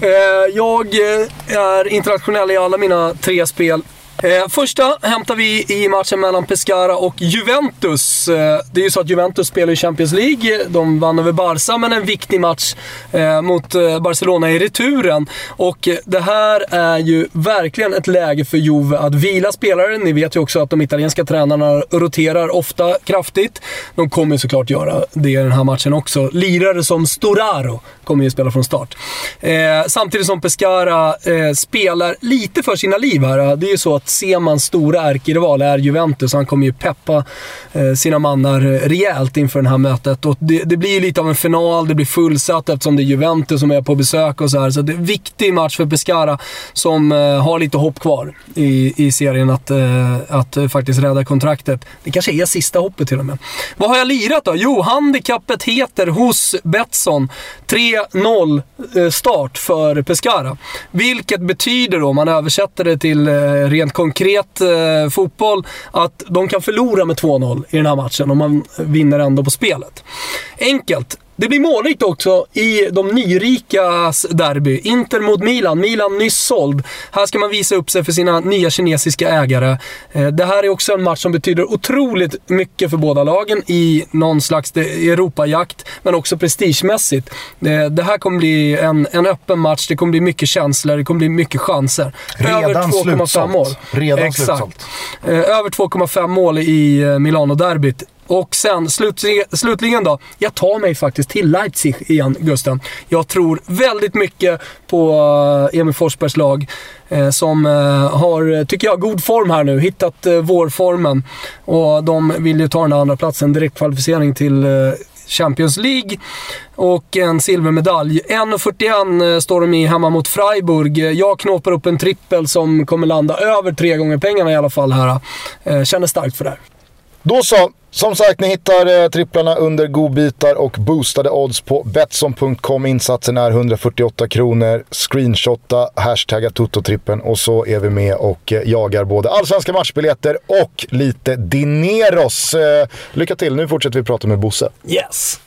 Eh, jag eh, är internationell i alla mina tre spel. Eh, första hämtar vi i matchen mellan Pescara och Juventus. Eh, det är ju så att Juventus spelar i Champions League. De vann över Barca, men en viktig match eh, mot eh, Barcelona i returen. Och det här är ju verkligen ett läge för Juve att vila spelare. Ni vet ju också att de italienska tränarna roterar ofta kraftigt. De kommer såklart göra det i den här matchen också. Lirare som Storaro kommer ju spela från start. Eh, samtidigt som Pescara eh, spelar lite för sina liv här. Det är ju så att att Semans stora ärkerival är Juventus. Han kommer ju peppa eh, sina mannar rejält inför det här mötet. Och det, det, blir ju lite av en final, det blir fullsatt eftersom det är Juventus som är på besök och så här. Så det är en viktig match för Pescara som eh, har lite hopp kvar i, i serien att, eh, att faktiskt rädda kontraktet. Det kanske är sista hoppet till och med. Vad har jag lirat då? Jo, handikappet heter hos Betsson 3-0 start för Pescara. Vilket betyder då, om man översätter det till rent konkret eh, fotboll att de kan förlora med 2-0 i den här matchen och man vinner ändå på spelet. Enkelt. Det blir målrikt också i de nyrikas derby. Inter mot Milan. Milan nyss såld. Här ska man visa upp sig för sina nya kinesiska ägare. Eh, det här är också en match som betyder otroligt mycket för båda lagen i någon slags Europajakt, men också prestigemässigt. Eh, det här kommer bli en, en öppen match, det kommer bli mycket känslor, det kommer bli mycket chanser. Redan Över 2,5 mål. Redan Exakt. slutsålt. Eh, över 2,5 mål i Milano-derbyt. Och sen slutligen då, jag tar mig faktiskt till Leipzig igen, Gusten. Jag tror väldigt mycket på eh, Emil Forsbergs lag. Eh, som eh, har, tycker jag, god form här nu. Hittat vårformen. Och de vill ju ta den andra platsen direktkvalificering till Champions League och en silvermedalj. 1.41 står de i hemma mot Freiburg. Jag knåpar upp en trippel som kommer landa över tre gånger pengarna i alla fall här. Känner starkt för det här. Då så. Som sagt, ni hittar eh, tripplarna under godbitar och boostade odds på Betsson.com. Insatsen är 148 kronor. Screenshotta, hashtagga Toto-trippen och så är vi med och eh, jagar både allsvenska matchbiljetter och lite dineros. Eh, lycka till, nu fortsätter vi prata med Bosse. Yes!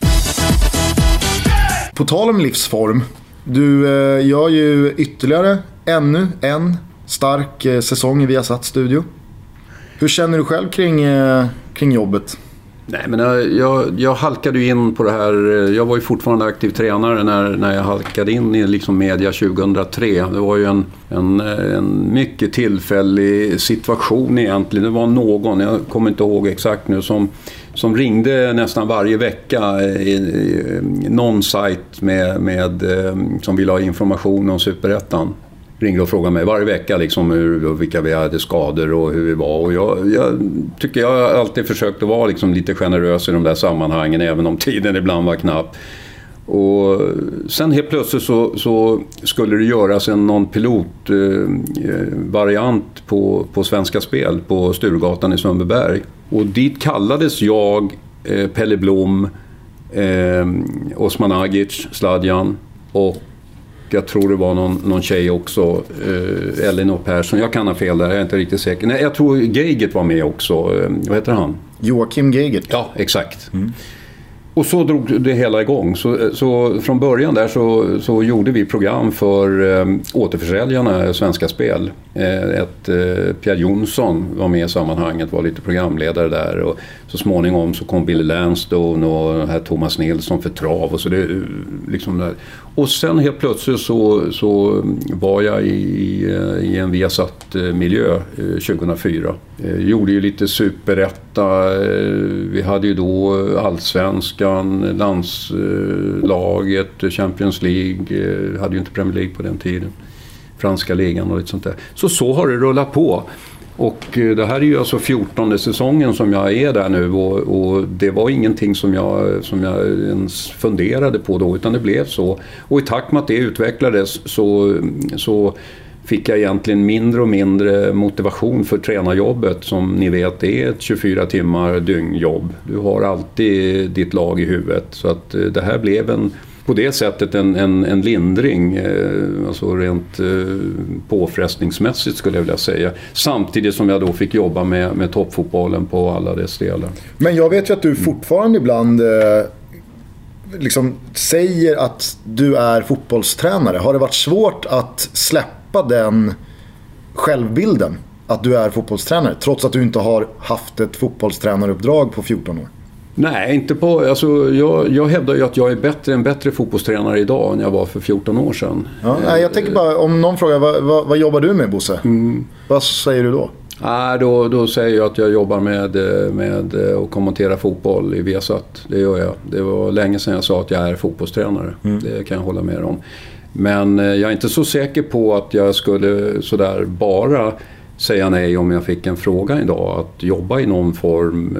På tal om livsform. Du eh, gör ju ytterligare ännu en stark eh, säsong i Viasat Studio. Hur känner du själv kring, eh, kring jobbet? Nej, men jag, jag halkade ju in på det här. Jag var ju fortfarande aktiv tränare när, när jag halkade in i liksom media 2003. Det var ju en, en, en mycket tillfällig situation egentligen. Det var någon, jag kommer inte ihåg exakt nu, som, som ringde nästan varje vecka i, i någon sajt med, med, eh, som ville ha information om Superettan ringde och frågade mig varje vecka liksom hur, vilka vi hade skador och hur vi var. Och jag, jag tycker jag har alltid försökt att vara liksom lite generös i de där sammanhangen även om tiden ibland var knapp. Och sen helt plötsligt så, så skulle det göras en någon pilotvariant eh, eh på, på Svenska Spel på Sturegatan i Sundbyberg. Och dit kallades jag eh, Pelle Blom, eh, Osman Agic, Sladjan och jag tror det var någon, någon tjej också, eh, Elinor Persson. Jag kan ha fel där, jag är inte riktigt säker. Nej, jag tror Geigert var med också. Eh, vad heter han? Joakim Geigert. Ja, exakt. Mm. Och så drog det hela igång. Så, eh, så från början där så, så gjorde vi program för eh, återförsäljarna Svenska Spel. Eh, ett, eh, Pierre Jonsson var med i sammanhanget, var lite programledare där. Och så småningom så kom Billy Lansdowne och här Thomas Nilsson för trav. Och, så det, eh, liksom där. och sen helt plötsligt så, så var jag i, eh, i en Viasat-miljö 2004. Eh, gjorde ju lite superetta. Eh, vi hade ju då ligan, landslaget, Champions League. Eh, hade ju inte Premier League på den tiden. Franska ligan och lite sånt där. Så så har det rullat på. Och eh, det här är ju alltså 14 säsongen som jag är där nu och, och, det var ingenting som jag, som jag ens funderade på då utan det blev så. Och i takt med att det utvecklades så, så fick jag egentligen mindre och mindre motivation för tränarjobbet som ni vet är ett 24 timmar dygnjobb. Du har alltid ditt lag i huvudet så att eh, det här blev en på det sättet en, en, en lindring, eh, alltså rent eh, påfrestningsmässigt skulle jag vilja säga. Samtidigt som jag då fick jobba med, med toppfotbollen på alla dess delar. Men jag vet ju att du fortfarande ibland liksom säger att du är fotbollstränare. Har det varit svårt att släppa den självbilden? Att du är fotbollstränare, trots att du inte har haft ett fotbollstränaruppdrag på 14 år? Nej, inte på... Alltså, jag, jag hävdar ju att jag är bättre, en bättre fotbollstränare idag än jag var för 14 år sedan. Ja, nej, jag tänker bara, om någon frågar vad, vad, vad jobbar du med Bosse? Mm. Vad säger du då? Nej, då, då säger jag att jag jobbar med, med att kommentera fotboll i Viasat. Det gör jag. Det var länge sedan jag sa att jag är fotbollstränare. Mm. Det kan jag hålla med om. Men eh, jag är inte så säker på att jag skulle sådär bara säga nej om jag fick en fråga idag. Att jobba i någon form.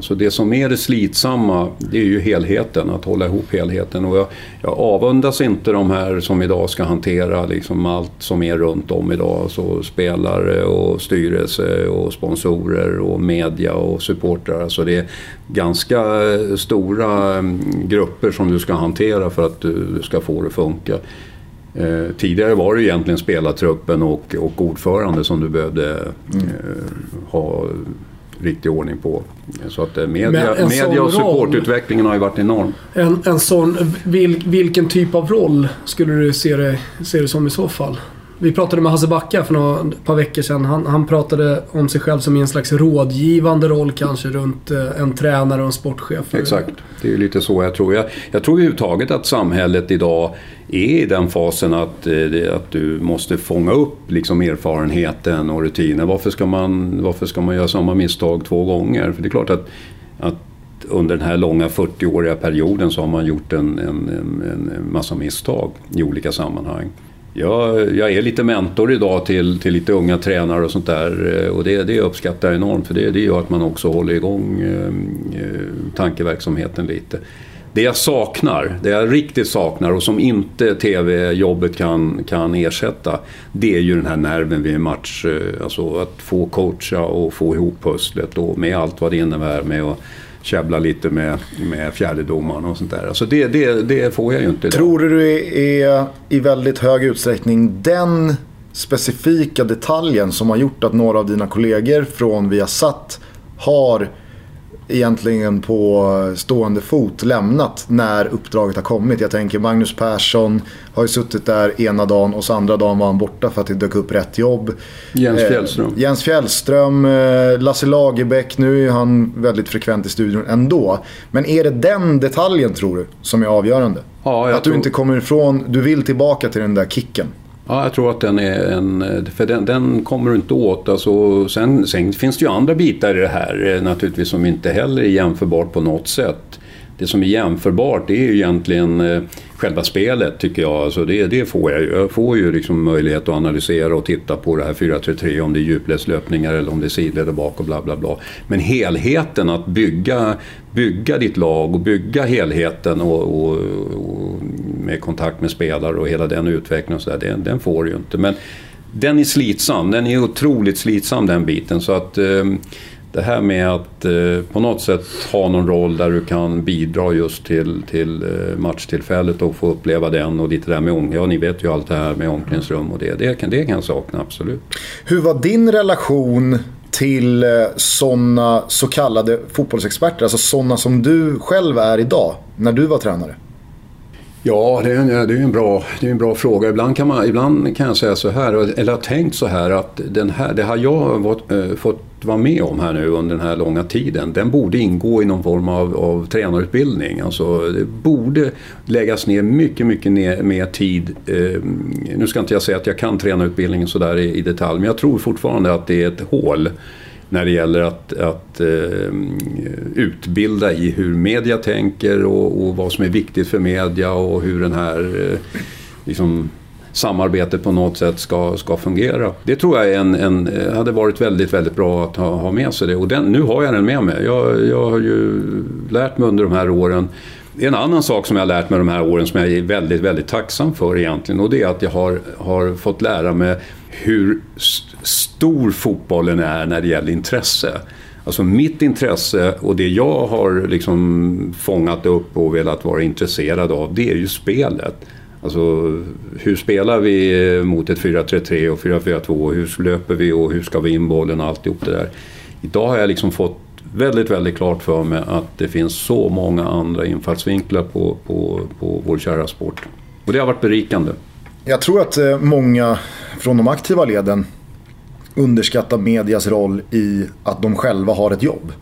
Så det som är det slitsamma det är ju helheten, att hålla ihop helheten. Och jag, jag avundas inte de här som idag ska hantera liksom allt som är runt om idag. Så spelare och styrelse och sponsorer och media och supportrar. Alltså det är ganska stora mm, grupper som du ska hantera för att du ska få det att funka. Eh, tidigare var det egentligen spelartruppen och, och ordförande som du behövde mm. eh, ha riktig ordning på. Så att eh, media, media och supportutvecklingen har ju varit enorm. En, en sån, vil, vilken typ av roll skulle du se det, se det som i så fall? Vi pratade med Hasse Backa för några par veckor sedan. Han, han pratade om sig själv som i en slags rådgivande roll kanske runt eh, en tränare och en sportchef. Exakt, det är ju lite så jag tror. Jag, jag tror överhuvudtaget att samhället idag är i den fasen att, eh, att du måste fånga upp liksom erfarenheten och rutinen. Varför ska, man, varför ska man göra samma misstag två gånger? För det är klart att, att under den här långa 40-åriga perioden så har man gjort en, en, en, en massa misstag i olika sammanhang. Jag, jag, är lite mentor idag till, till lite unga tränare och sånt där eh, och det, det uppskattar jag enormt för det, det gör att man också håller igång eh, eh, tankeverksamheten lite. Det jag saknar, det jag riktigt saknar och som inte TV-jobbet kan, kan ersätta det är ju den här nerven vid en match. Eh, alltså att få coacha och få ihop pusslet och med allt vad det innebär med att käbbla lite med, med fjärdedomaren och sånt där. Alltså det, det, det får jag ju inte idag. Tror du det är i väldigt hög utsträckning den specifika detaljen som har gjort att några av dina kollegor från Viasat har egentligen på stående fot lämnat när uppdraget har kommit. Jag tänker Magnus Persson har ju suttit där ena dagen och så andra dagen var han borta för att det dök upp rätt jobb. Jens eh, Fjällström. Eh, Jens Fjällström, eh, Lasse Lagerbäck, nu är han väldigt frekvent i studion ändå. Men är det den detaljen tror du som är avgörande? Ja, att du inte kommer ifrån, du vill tillbaka till den där kicken. Ja, jag tror att den är en... För den, den kommer du inte åt. Alltså, sen, sen finns det ju andra bitar i det här eh, naturligtvis som inte heller är jämförbart på något sätt. Det som är jämförbart det är ju egentligen eh, själva spelet tycker jag. Alltså det, det får jag ju. Jag får ju liksom möjlighet att analysera och titta på det här 4-3-3 om det är djupledslöpningar eller om det är sidled och bak och bla bla bla. Men helheten, att bygga, bygga ditt lag och bygga helheten och, och, och med kontakt med spelare och hela den utvecklingen och så där, den, den får du ju inte. Men den är slitsam, den är otroligt slitsam den biten. Så att, eh, det här med att eh, på något sätt ha någon roll där du kan bidra just till, till eh, matchtillfället och få uppleva den och lite där med omklädningsrum. Ja, ni vet ju allt det här med omklädningsrum och det. Det kan, det kan jag sakna, absolut. Hur var din relation till eh, sådana så kallade fotbollsexperter? Alltså sådana som du själv är idag, när du var tränare? Ja, det är, en, det är en, bra, det är en bra fråga. Ibland kan, man, ibland kan jag säga så här, eller har tänkt så här att den här, det har jag har eh, fått vara med om här nu under den här långa tiden, den borde ingå i någon form av, av tränarutbildning. Alltså, det borde läggas ner mycket, mycket ner, mer tid. Eh, nu ska inte jag säga att jag kan tränarutbildningen sådär i, i detalj, men jag tror fortfarande att det är ett hål när det gäller att, att eh, utbilda i hur media tänker och, och, vad som är viktigt för media och hur den här eh, liksom, samarbetet på något sätt ska, ska fungera. Det tror jag en, en, eh, hade varit väldigt, väldigt bra att ha, ha med sig det. Och den, nu har jag den med mig. Jag, jag har ju lärt mig under de här åren det är en annan sak som jag har lärt mig de här åren som jag är väldigt, väldigt tacksam för egentligen och det är att jag har, har fått lära mig hur stor fotbollen är när det gäller intresse. Alltså mitt intresse och det jag har liksom fångat upp och velat vara intresserad av det är ju spelet. Alltså hur spelar vi mot ett 4-3-3 och 4-4-2? Hur löper vi och hur ska vi in bollen och alltihop det där. Idag har jag liksom fått väldigt, väldigt klart för mig att det finns så många andra infallsvinklar på, på, på vår kära sport. Och det har varit berikande. Jag tror att eh, många från de aktiva leden underskattar medias roll i att de själva har ett jobb.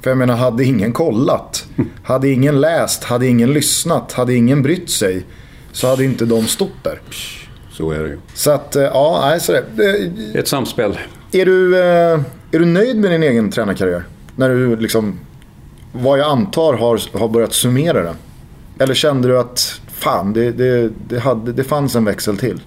För jag menar, hade ingen kollat, hade ingen läst, hade ingen lyssnat, hade ingen brytt sig så hade inte de stått där. Så är det ju. Så att, eh, ja, nej, så det. Ett samspel. Är du, eh, är du nöjd med din egen tränarkarriär? När du liksom, vad jag antar har, har börjat summera den. Eller kände du att, fan, det, det, det, hade, det fanns en växel till?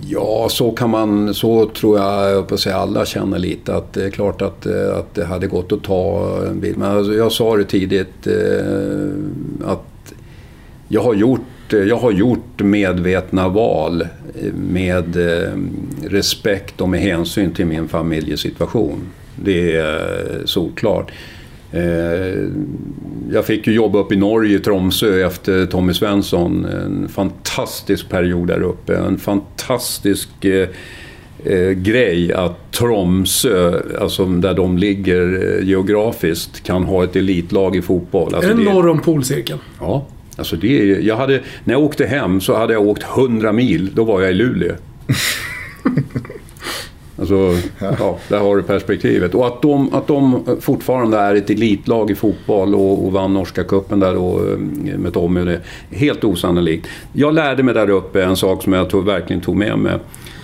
Ja, så kan man, så tror jag, på att säga, alla känner lite. Att det är klart att, eh, att det hade gått att ta en bit. Men alltså, jag sa det tidigt eh, att jag har gjort jag har gjort medvetna val med eh, respekt och med hänsyn till min familjesituation. Det är solklart. Eh, jag fick ju jobba upp i Norge, i Tromsö, efter Tommy Svensson. En fantastisk period där uppe. En fantastisk eh, eh, grej att Tromsö, alltså där de ligger geografiskt, kan ha ett elitlag i fotboll. Alltså är det, det norr om polcirkeln? Ja. Alltså det, jag hade, när jag åkte hem så hade jag åkt 100 mil. Då var jag i Luleå. Alltså, ja, där har du perspektivet. Och att de, att de fortfarande är ett elitlag i fotboll och, och vann norska kuppen där då eh, med Tommy. Det är helt osannolikt. Jag lärde mig där uppe en sak som jag tog, verkligen tog med mig.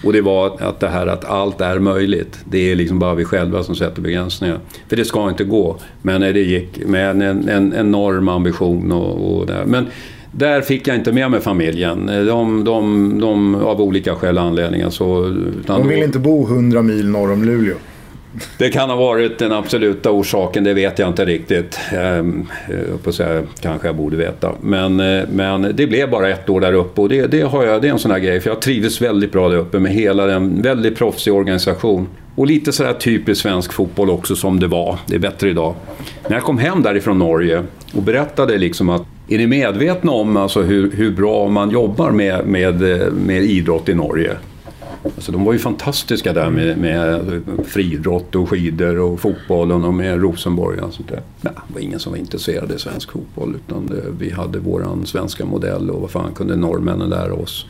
Och det var att det här att allt är möjligt. Det är liksom bara vi själva som sätter begränsningar. För det ska inte gå. Men det gick med en, en enorm ambition och, och där. Men där fick jag inte med mig familjen. De, de, de av olika skäl och anledningar. Så, de vill då, inte bo 100 mil norr om Luleå. Det kan ha varit den absoluta orsaken, det vet jag inte riktigt. Ehm, jag på säga, kanske jag borde veta. Men, eh, men det blev bara ett år där uppe och det, det, har jag, det är en sån här grej. För jag trivdes väldigt bra där uppe med hela den väldigt proffsig organisation. Och lite sådär typiskt svensk fotboll också som det var. Det är bättre idag. När jag kom hem därifrån Norge och berättade liksom att är ni medvetna om alltså hur, hur bra man jobbar med, med, eh, med idrott i Norge? Alltså, de var ju fantastiska där med, med eh, friidrott och skidor och fotbollen och med Rosenborg och sånt där. Ja, det var ingen som var intresserad av svensk fotboll utan det, vi hade våran svenska modell och vad fan kunde norrmännen lära oss?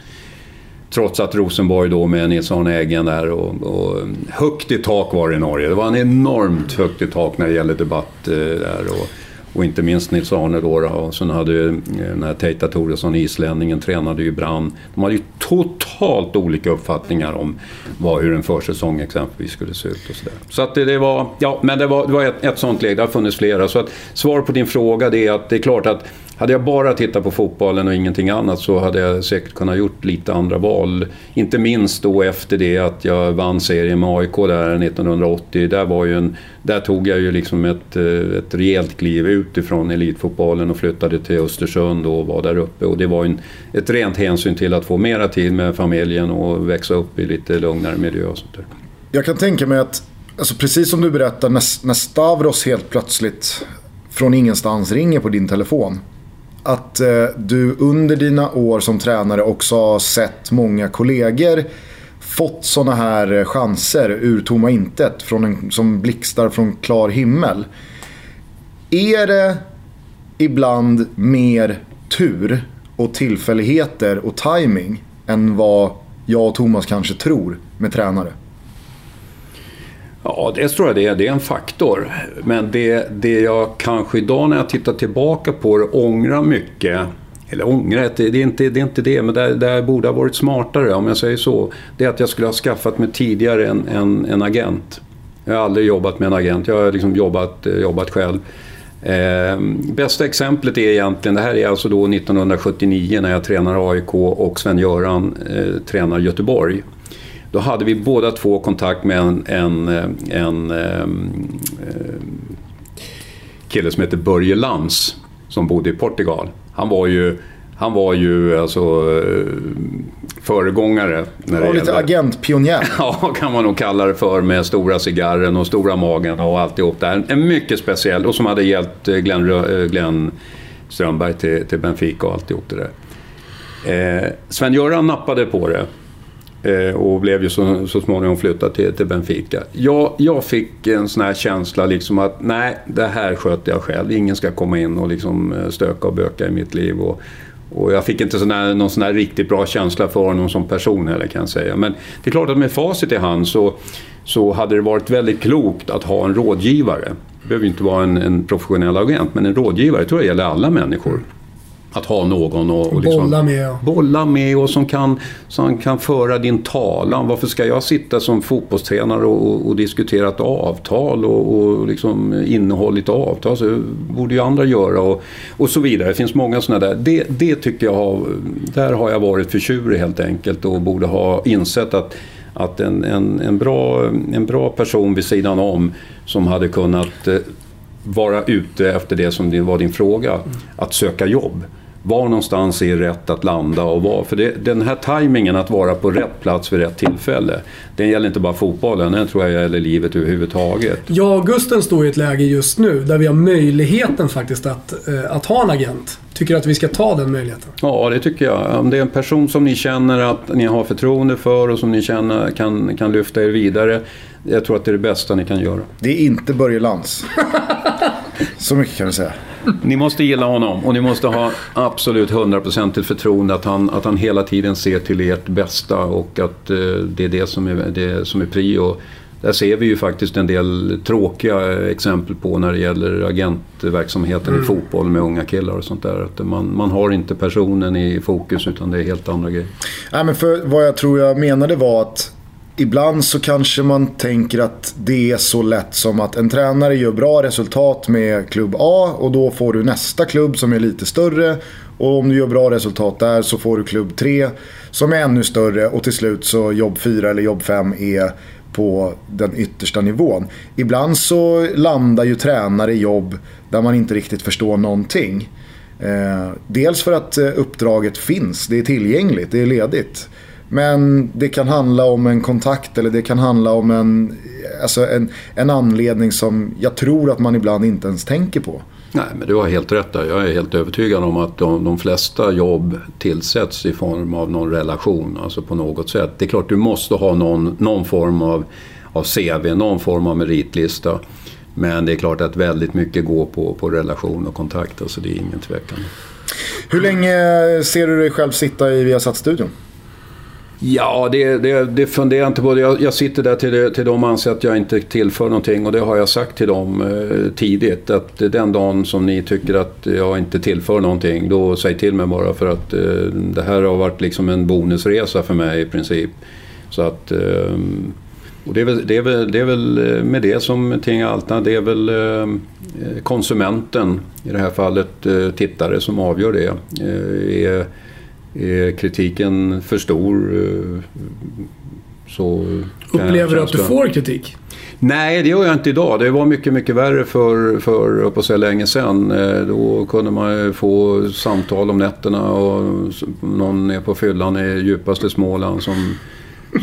Trots att Rosenborg då med Nilsson Eggen där och, och högt i tak var det i Norge. Det var en enormt högt i tak när det gäller debatt eh, där. Och, och inte minst Nils Arne då. Och sen hade ju eh, den här Teita Toresson, islänningen, tränade ju Brann. De hade ju totalt olika uppfattningar om vad, hur en försäsong exempelvis skulle se ut och sådär. Så att det, det, var, ja men det var, det var ett, ett sånt läge, det har funnits flera. Så att svar på din fråga det är att det är klart att hade jag bara tittat på fotbollen och ingenting annat så hade jag säkert kunnat gjort lite andra val. Inte minst då efter det att jag vann serien med AIK där 1980. Där, var ju en, där tog jag ju liksom ett, eh, ett rejält kliv utifrån elitfotbollen och flyttade till Östersund och var där uppe. Och det var en, ett rent hänsyn till att få mera tid med familjen och växa upp i lite lugnare miljö och sånt där. Jag kan tänka mig att alltså precis som du berättar, när, när Stavros helt plötsligt från ingenstans ringer på din telefon. Att eh, du under dina år som tränare också har sett många kollegor fått sådana här eh, chanser ur tomma intet från en, som blixtar från klar himmel. Är det ibland mer tur och tillfälligheter och timing än vad jag och Thomas kanske tror med tränare? Ja, det tror jag det är. Det är en faktor. Men det, det jag kanske idag när jag tittar tillbaka på det ångrar mycket eller ångrar, det, det, är inte, det är inte det, men där, där jag borde ha varit smartare om jag säger så. Det är att jag skulle ha skaffat mig tidigare en, en, en agent. Jag har aldrig jobbat med en agent, jag har liksom jobbat, jobbat själv. Eh, bästa exemplet är egentligen, det här är alltså då 1979 när jag tränar AIK och Sven-Göran eh, tränar Göteborg. Då hade vi båda två kontakt med en, en, en, en eh, kille som heter Börje Lans som bodde i Portugal. Han var ju, han var ju alltså eh, föregångare. När det var lite agentpionjär. Ja, kan man nog kalla det för med stora cigarren och stora magen och alltihop där. En mycket speciell och som hade hjälpt eh, Glenn, eh, Glenn Strömberg till, till Benfica och alltihop det där. Eh, Sven-Göran nappade på det. Eh, och blev ju så, så småningom flyttad till, till Benfica. Jag, jag fick en sån här känsla liksom att nej, det här sköter jag själv. Ingen ska komma in och liksom eh, stöka och böka i mitt liv. Och, och jag fick inte sån här, någon sån här riktigt bra känsla för honom som person heller kan jag säga. Men det är klart att med facit i hand så, så hade det varit väldigt klokt att ha en rådgivare. Det behöver ju inte vara en, en professionell agent, men en rådgivare tror jag gäller alla människor. Att ha någon och, och liksom, bolla med. Bolla med och som kan, som kan föra din talan. Varför ska jag sitta som fotbollstränare och, och diskutera ett avtal och, och liksom innehåll i ett avtal? Så borde ju andra göra och, och så vidare. Det finns många sådana där. Det, det tycker jag har, där har jag varit för tjurig helt enkelt och borde ha insett att att en, en, en, bra, en bra person vid sidan om som hade kunnat eh, vara ute efter det som var din fråga, att söka jobb var någonstans är rätt att landa och var. För det, den här tajmingen att vara på rätt plats vid rätt tillfälle, den gäller inte bara fotbollen, den tror jag gäller livet överhuvudtaget. Och Gusten står i ett läge just nu där vi har möjligheten faktiskt att, eh, att ha en agent. Tycker du att vi ska ta den möjligheten? Ja, det tycker jag. Om det är en person som ni känner att ni har förtroende för och som ni känner kan, kan lyfta er vidare. Jag tror att det är det bästa ni kan göra. Det är inte Börje Lantz. Så mycket kan vi säga. Ni måste gilla honom och ni måste ha absolut hundraprocentigt förtroende att han, att han hela tiden ser till ert bästa och att eh, det är det som är, det som är prio. Där ser vi ju faktiskt en del tråkiga exempel på när det gäller agentverksamheten mm. i fotboll med unga killar och sånt där. Att man, man har inte personen i fokus utan det är helt andra grejer. Nej, men för vad jag tror jag menade var att ibland så kanske man tänker att det är så lätt som att en tränare gör bra resultat med klubb A och då får du nästa klubb som är lite större. Och om du gör bra resultat där så får du klubb 3 som är ännu större och till slut så jobb 4 eller jobb 5 är på den yttersta nivån. Ibland så landar ju tränare i jobb där man inte riktigt förstår någonting. Eh, dels för att eh, uppdraget finns, det är tillgängligt, det är ledigt. Men det kan handla om en kontakt eller det kan handla om en, alltså en, en anledning som jag tror att man ibland inte ens tänker på. Nej, men du har helt rätt där. Jag är helt övertygad om att de, de, flesta jobb tillsätts i form av någon relation, alltså på något sätt. Det är klart du måste ha någon, någon form av, av CV, någon form av meritlista. Men det är klart att väldigt mycket går på, på relation och kontakt, alltså det är ingen tvekan. Hur länge ser du dig själv sitta i Viasat-studion? Ja, det, det, det funderar jag inte på. Jag, jag sitter där till, det, till de anser att jag inte tillför någonting och det har jag sagt till dem eh, tidigt. Att den dagen som ni tycker att jag inte tillför någonting, då säg till mig bara för att eh, det här har varit liksom en bonusresa för mig i princip. Så att... Eh, och det är, väl, det, är väl, det är väl eh, med det som ting Alta, det är väl eh, konsumenten, i det här fallet eh, tittare, som avgör det. Eh, är, är kritiken för stor eh, så... Upplever du att du får kritik? Nej, det gör jag inte idag. Det var mycket, mycket värre för, för på så länge sedan. Eh, då kunde man få samtal om nätterna och någon är på fyllan i djupaste Småland som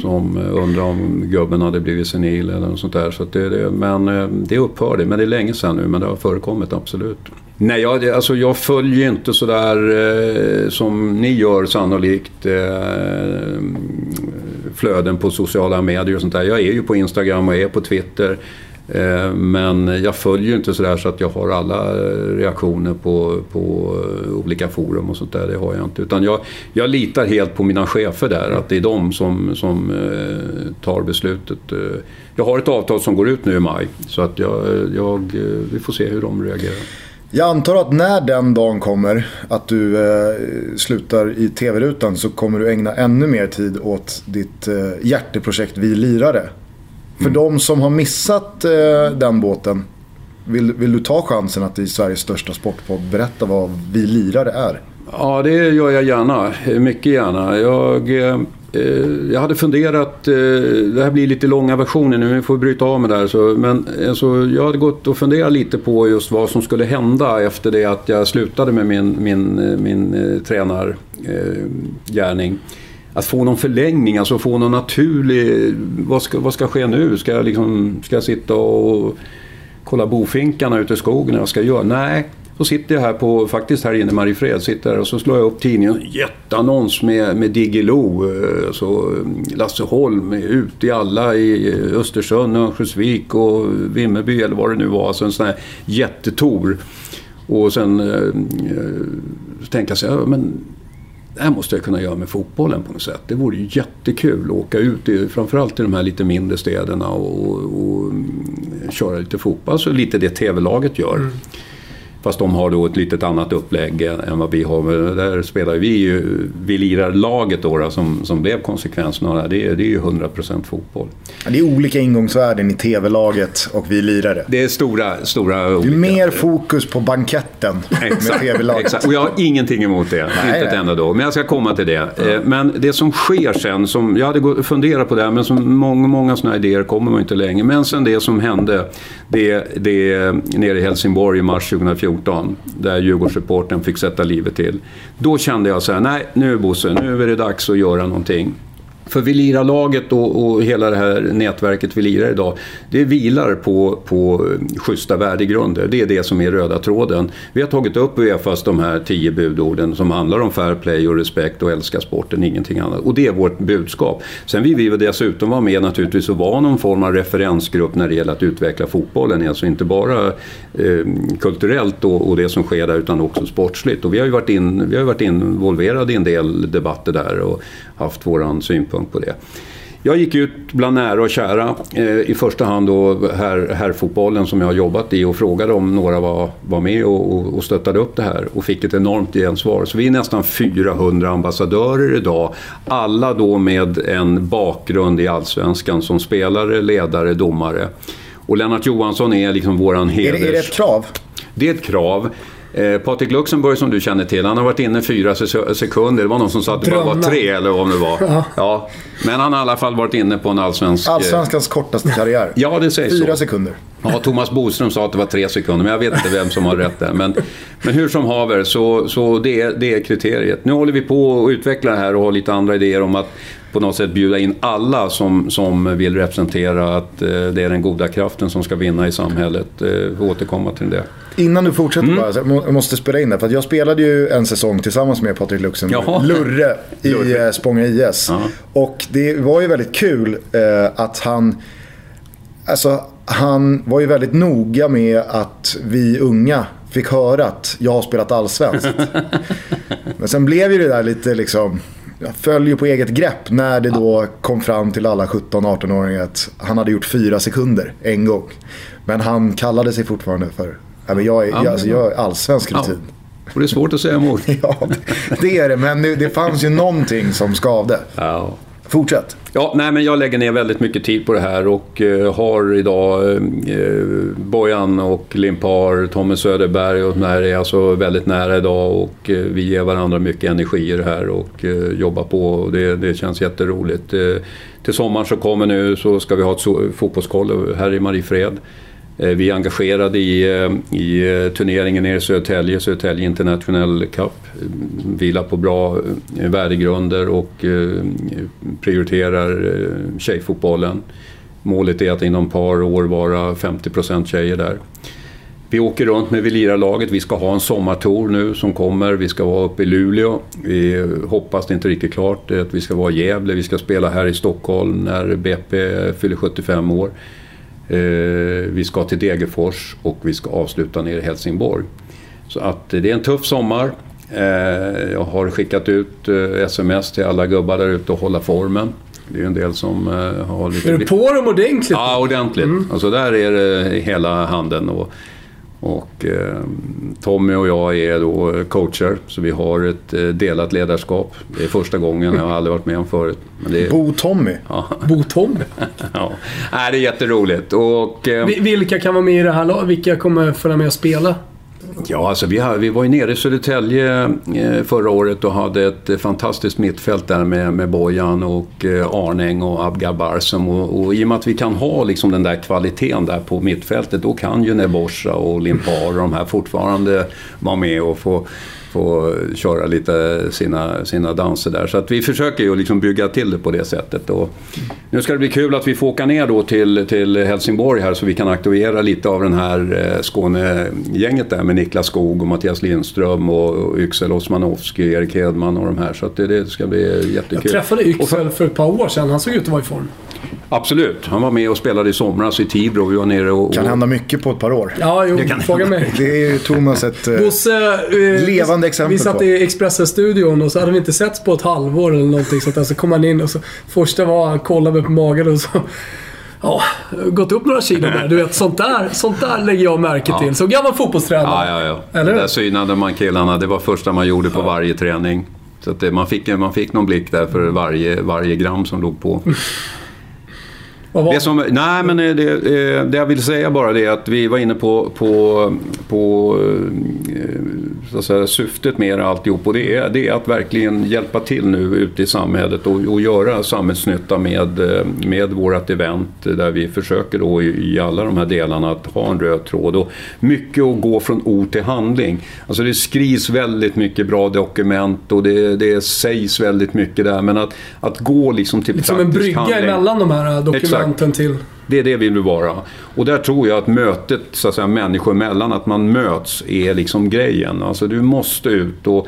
som undrar om gubben hade blivit senil eller något sånt där. Så det, det, men det upphörde. Men det är länge sedan nu, men det har förekommit absolut. Nej, jag, alltså jag följer ju inte sådär eh, som ni gör sannolikt eh, flöden på sociala medier och sånt där. Jag är ju på Instagram och är på Twitter. Eh, men jag följer ju inte sådär så att jag har alla reaktioner på, på eh, olika forum och sånt där. Det har jag inte. Utan jag, jag litar helt på mina chefer där. Att det är de som, som eh, tar beslutet. Eh, jag har ett avtal som går ut nu i maj. Så att jag, jag, eh, vi får se hur de reagerar. Jag antar att när den dagen kommer, att du eh, slutar i tv-rutan, så kommer du ägna ännu mer tid åt ditt eh, hjärteprojekt Vi lirare. För mm. de som har missat eh, den båten, vill, vill du ta chansen att i Sveriges största sportpodd berätta vad Vi lirare är? Ja, det gör jag gärna. Mycket gärna. Jag Eh, Eh, jag hade funderat, eh, det här blir lite långa versioner nu, vi får bryta av med det här. Så, men alltså, jag hade gått och funderat lite på just vad som skulle hända efter det att jag slutade med min, min, eh, min eh, tränargärning. Att få någon förlängning, alltså få någon naturlig... Vad ska, vad ska ske nu? Ska jag, liksom, ska jag sitta och kolla bofinkarna ute i skogen? Vad ska jag göra? Nej, så sitter jag här på, faktiskt här inne i Mariefred, sitter och så slår jag upp tidningen. Jätteannons med, med Diggiloo. Eh, så mm, Lasse Holm ute i alla i Östersund, Örnsköldsvik och Vimmerby eller vad det nu var. Alltså en sån här jättetour. Och sen eh, eh tänka sig, ja, men det här måste jag kunna göra med fotbollen på något sätt. Det vore ju jättekul att åka ut, i, framförallt i de här lite mindre städerna och, och, och mm, köra lite fotboll. Alltså lite det TV-laget gör. Mm. Fast de har då ett litet annat upplägg än vad vi har. Där spelar vi ju, vi lirar laget då, då som, som blev konsekvensen av det här. Det är, det är ju 100% fotboll. Ja, det är olika ingångsvärden i tv-laget och vi lirare. Det är stora, stora. Det är mer fokus på banketten med tv-laget. Och jag har ingenting emot det. Nej, inte ett enda då. Men jag ska komma till det. Ja. Men det som sker sen, som jag hade funderat på det här, men som många, många sådana idéer kommer man inte längre. Men sen det som hände, det, det nere i Helsingborg i mars 2014 2014 där Djurgårdsreporten fick sätta livet till. Då kände jag så här, nej nu Bosse, nu är det dags att göra någonting. För vi lirar laget och, och, hela det här nätverket vi lirar idag, det vilar på, på schyssta värdegrunder. Det är det som är röda tråden. Vi har tagit upp Uefas de här tio budorden som handlar om fair play och respekt och älska sporten, ingenting annat. Och det är vårt budskap. Sen vill vi dessutom vara med naturligtvis och vara någon form av referensgrupp när det gäller att utveckla fotbollen. Alltså inte bara eh, kulturellt och, och, det som sker där utan också sportsligt. Och vi har ju varit, in, vi har varit involverade i en del debatter där och haft våran synpunkt på det. Jag gick ut bland nära och kära, eh, i första hand då här, herrfotbollen som jag har jobbat i och frågade om några var, var med och, och stöttade upp det här och fick ett enormt gensvar. Så vi är nästan 400 ambassadörer idag, alla då med en bakgrund i Allsvenskan som spelare, ledare, domare. Och Lennart Johansson är liksom våran heders... Är det, är det ett krav? Det är ett krav. Eh, Patrik Luxemburg som du känner till, han har varit inne fyra sekunder. Det var någon som sa att det bara var tre eller vad det var. Ja. ja. Men han har i alla fall varit inne på en allsvensk... Eh, Allsvenskans kortaste karriär. Ja, det sägs Fyra så. sekunder. Ja, Thomas Boström sa att det var tre sekunder, men jag vet inte vem som har rätt där. Men, men hur som haver, så, så det, är, det är kriteriet. Nu håller vi på att utveckla det här och har lite andra idéer om att på något sätt bjuda in alla som, som vill representera att eh, det är den goda kraften som ska vinna i samhället. Eh, återkomma till det. Innan du fortsätter mm. bara, jag måste spela in det. För jag spelade ju en säsong tillsammans med Patrik Luxemburg, Jaha. Lurre, i Lurre. Eh, Spånga IS. Ja. Och det var ju väldigt kul eh, att han... Alltså, han var ju väldigt noga med att vi unga fick höra att jag har spelat allsvenskt. Men sen blev ju det där lite liksom följer på eget grepp när det då kom fram till alla 17-18-åringar att han hade gjort fyra sekunder en gång. Men han kallade sig fortfarande för, men jag, är, jag, alltså, jag är allsvensk rutin. Ja. Och det är svårt att säga emot. ja, det är det. Men det, det fanns ju någonting som skavde. Ja. Fortsätt. Ja, nej, men jag lägger ner väldigt mycket tid på det här och eh, har idag eh, Bojan och Limpar, Tommy Söderberg och de här är alltså väldigt nära idag och eh, vi ger varandra mycket energi i det här och eh, jobbar på och det, det känns jätteroligt. Eh, till sommaren så kommer nu så ska vi ha ett fotbollskoll här i Mariefred. Eh, vi är engagerade i, eh, i eh, turneringen nere i Södertälje, Södertälje International Cup. Vilar på bra värdegrunder och prioriterar tjejfotbollen. Målet är att inom ett par år vara 50% tjejer där. Vi åker runt med Velira-laget. Vi ska ha en sommartour nu som kommer. Vi ska vara uppe i Luleå. Vi hoppas, det är inte riktigt klart, att vi ska vara i Gävle. Vi ska spela här i Stockholm när BP fyller 75 år. Eh, vi ska till Degerfors och vi ska avsluta nere i Helsingborg. Så att det är en tuff sommar. Eh, jag har skickat ut sms till alla gubbar där ute och hålla formen. Det är en del som har lite... Är du på dem ordentligt? Ja, ordentligt. Mm. Alltså där är det hela handen. Och och eh, Tommy och jag är då coacher, så vi har ett eh, delat ledarskap. Det är första gången, jag har aldrig varit med om förut. Men det är... Bo-Tommy? Ja. Bo-Tommy? ja, Nej, det är jätteroligt. Och, eh... Vilka kan vara med i det här laget? Vilka kommer följa med och spela? Ja, alltså vi, har, vi var ju nere i Södertälje eh, förra året och hade ett eh, fantastiskt mittfält där med, med Bojan och eh, Arnäng och Abgar Barsem. Och, och i och med att vi kan ha liksom den där kvaliteten där på mittfältet, då kan ju Neborsa och Limpar och de här fortfarande vara med och få få köra lite sina, sina danser där. Så att vi försöker ju liksom bygga till det på det sättet. Och nu ska det bli kul att vi får åka ner då till, till Helsingborg här så vi kan aktivera lite av den här eh, Skånegänget där med Niklas Skog och Mattias Lindström och Yxel Osmanowski, Erik Hedman och de här. Så att det, det ska bli jättekul. Jag träffade Yxel för ett par år sedan. Han såg ut att vara i form. Absolut. Han var med och spelade i somras i Tibro. Vi var nere och... kan hända mycket på ett par år. Ja, jo, kan fråga mig. Det är ju Thomas ett eh, Bosse, eh, levande exempel Vi satt på. i Expressen-studion och så hade vi inte setts på ett halvår eller någonting sånt där. Så kom han in och så första var han kollade mig på magen och så... Ja, gått upp några kilo där. Du vet, sånt där, sånt där lägger jag märke till. Som gammal fotbollstränare. Ja, ja, ja. Eller? Det där synade man killarna. Det var första man gjorde på varje träning. Så att det, man, fick, man fick någon blick där för varje, varje gram som låg på. Det som, nej, men det, det jag vill säga bara det är att vi var inne på, på, på eh, så säga, syftet med alltihop. Och det är, det är att verkligen hjälpa till nu ute i samhället och, och göra samhällsnytta med, med vårt event där vi försöker då i, i, alla de här delarna att ha en röd tråd. Och mycket att gå från ord till handling. Alltså det skrivs väldigt mycket bra dokument och det, det sägs väldigt mycket där. Men att, att gå liksom till liksom praktisk handling. Som en brygga emellan de här dokumenten till... Det är det vi vill vara. Och där tror jag att mötet så att säga, människor emellan, att man möts, är liksom grejen. Alltså du måste ut och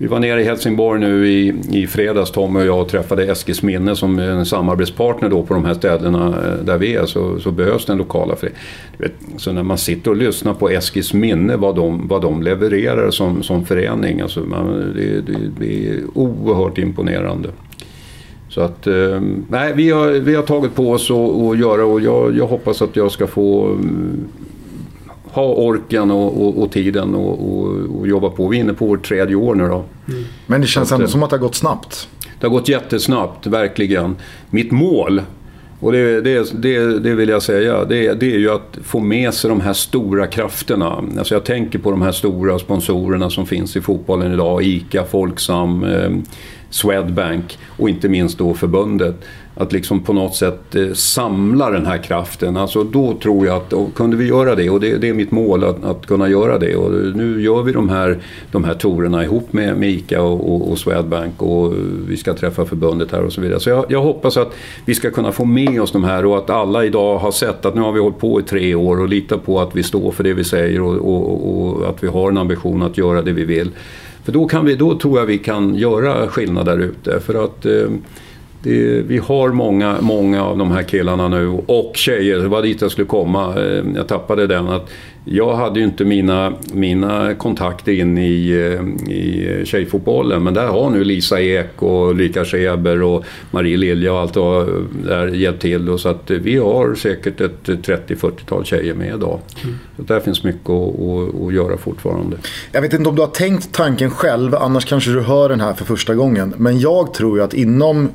vi var nere i Helsingborg nu i, i fredags, Tom och jag, och träffade Eskils minne som är en samarbetspartner då på de här ställena eh, där vi är, så, så behövs den lokala föreningen. Så när man sitter och lyssnar på Eskils minne, vad de, vad de levererar som, som förening, alltså man, det, det, det är oerhört imponerande. Så att, eh, nej, vi har, vi har tagit på oss att göra och jag, jag hoppas att jag ska få mm, ha orken och, och, och tiden och, och, jobba på. Vi är inne på vårt tredje år nu då. Mm. Men det känns ändå som att det har gått snabbt. Det har gått jättesnabbt, verkligen. Mitt mål, och det, det, det, det vill jag säga, det, det, är ju att få med sig de här stora krafterna. Alltså jag tänker på de här stora sponsorerna som finns i fotbollen idag. ICA, Folksam, eh, Swedbank och inte minst då förbundet. Att liksom på något sätt eh, samla den här kraften. Alltså då tror jag att, och kunde vi göra det, och det, det är mitt mål att, att, kunna göra det. Och nu gör vi de här, de här torerna ihop med, med ICA och, och, och, Swedbank och vi ska träffa förbundet här och så vidare. Så jag, jag, hoppas att vi ska kunna få med oss de här och att alla idag har sett att nu har vi hållit på i tre år och litar på att vi står för det vi säger och, och att vi har en ambition att göra det vi vill. För då, kan vi, då tror jag vi kan göra skillnad där ute. För att eh, det, vi har många, många av de här killarna nu och tjejer, det var dit jag skulle komma. Eh, jag tappade den. att Jag hade ju inte mina, mina kontakter in i, eh, i tjejfotbollen men där har nu Lisa Ek och Lika Scheber och Marie Lilja och allt och där hjälpt till. Och så att eh, vi har säkert ett 30-40-tal tjejer med idag. Mm. Så där finns mycket att, att, att, göra fortfarande. Jag vet inte om du har tänkt tanken själv, annars kanske du hör den här för första gången. Men jag tror ju att inom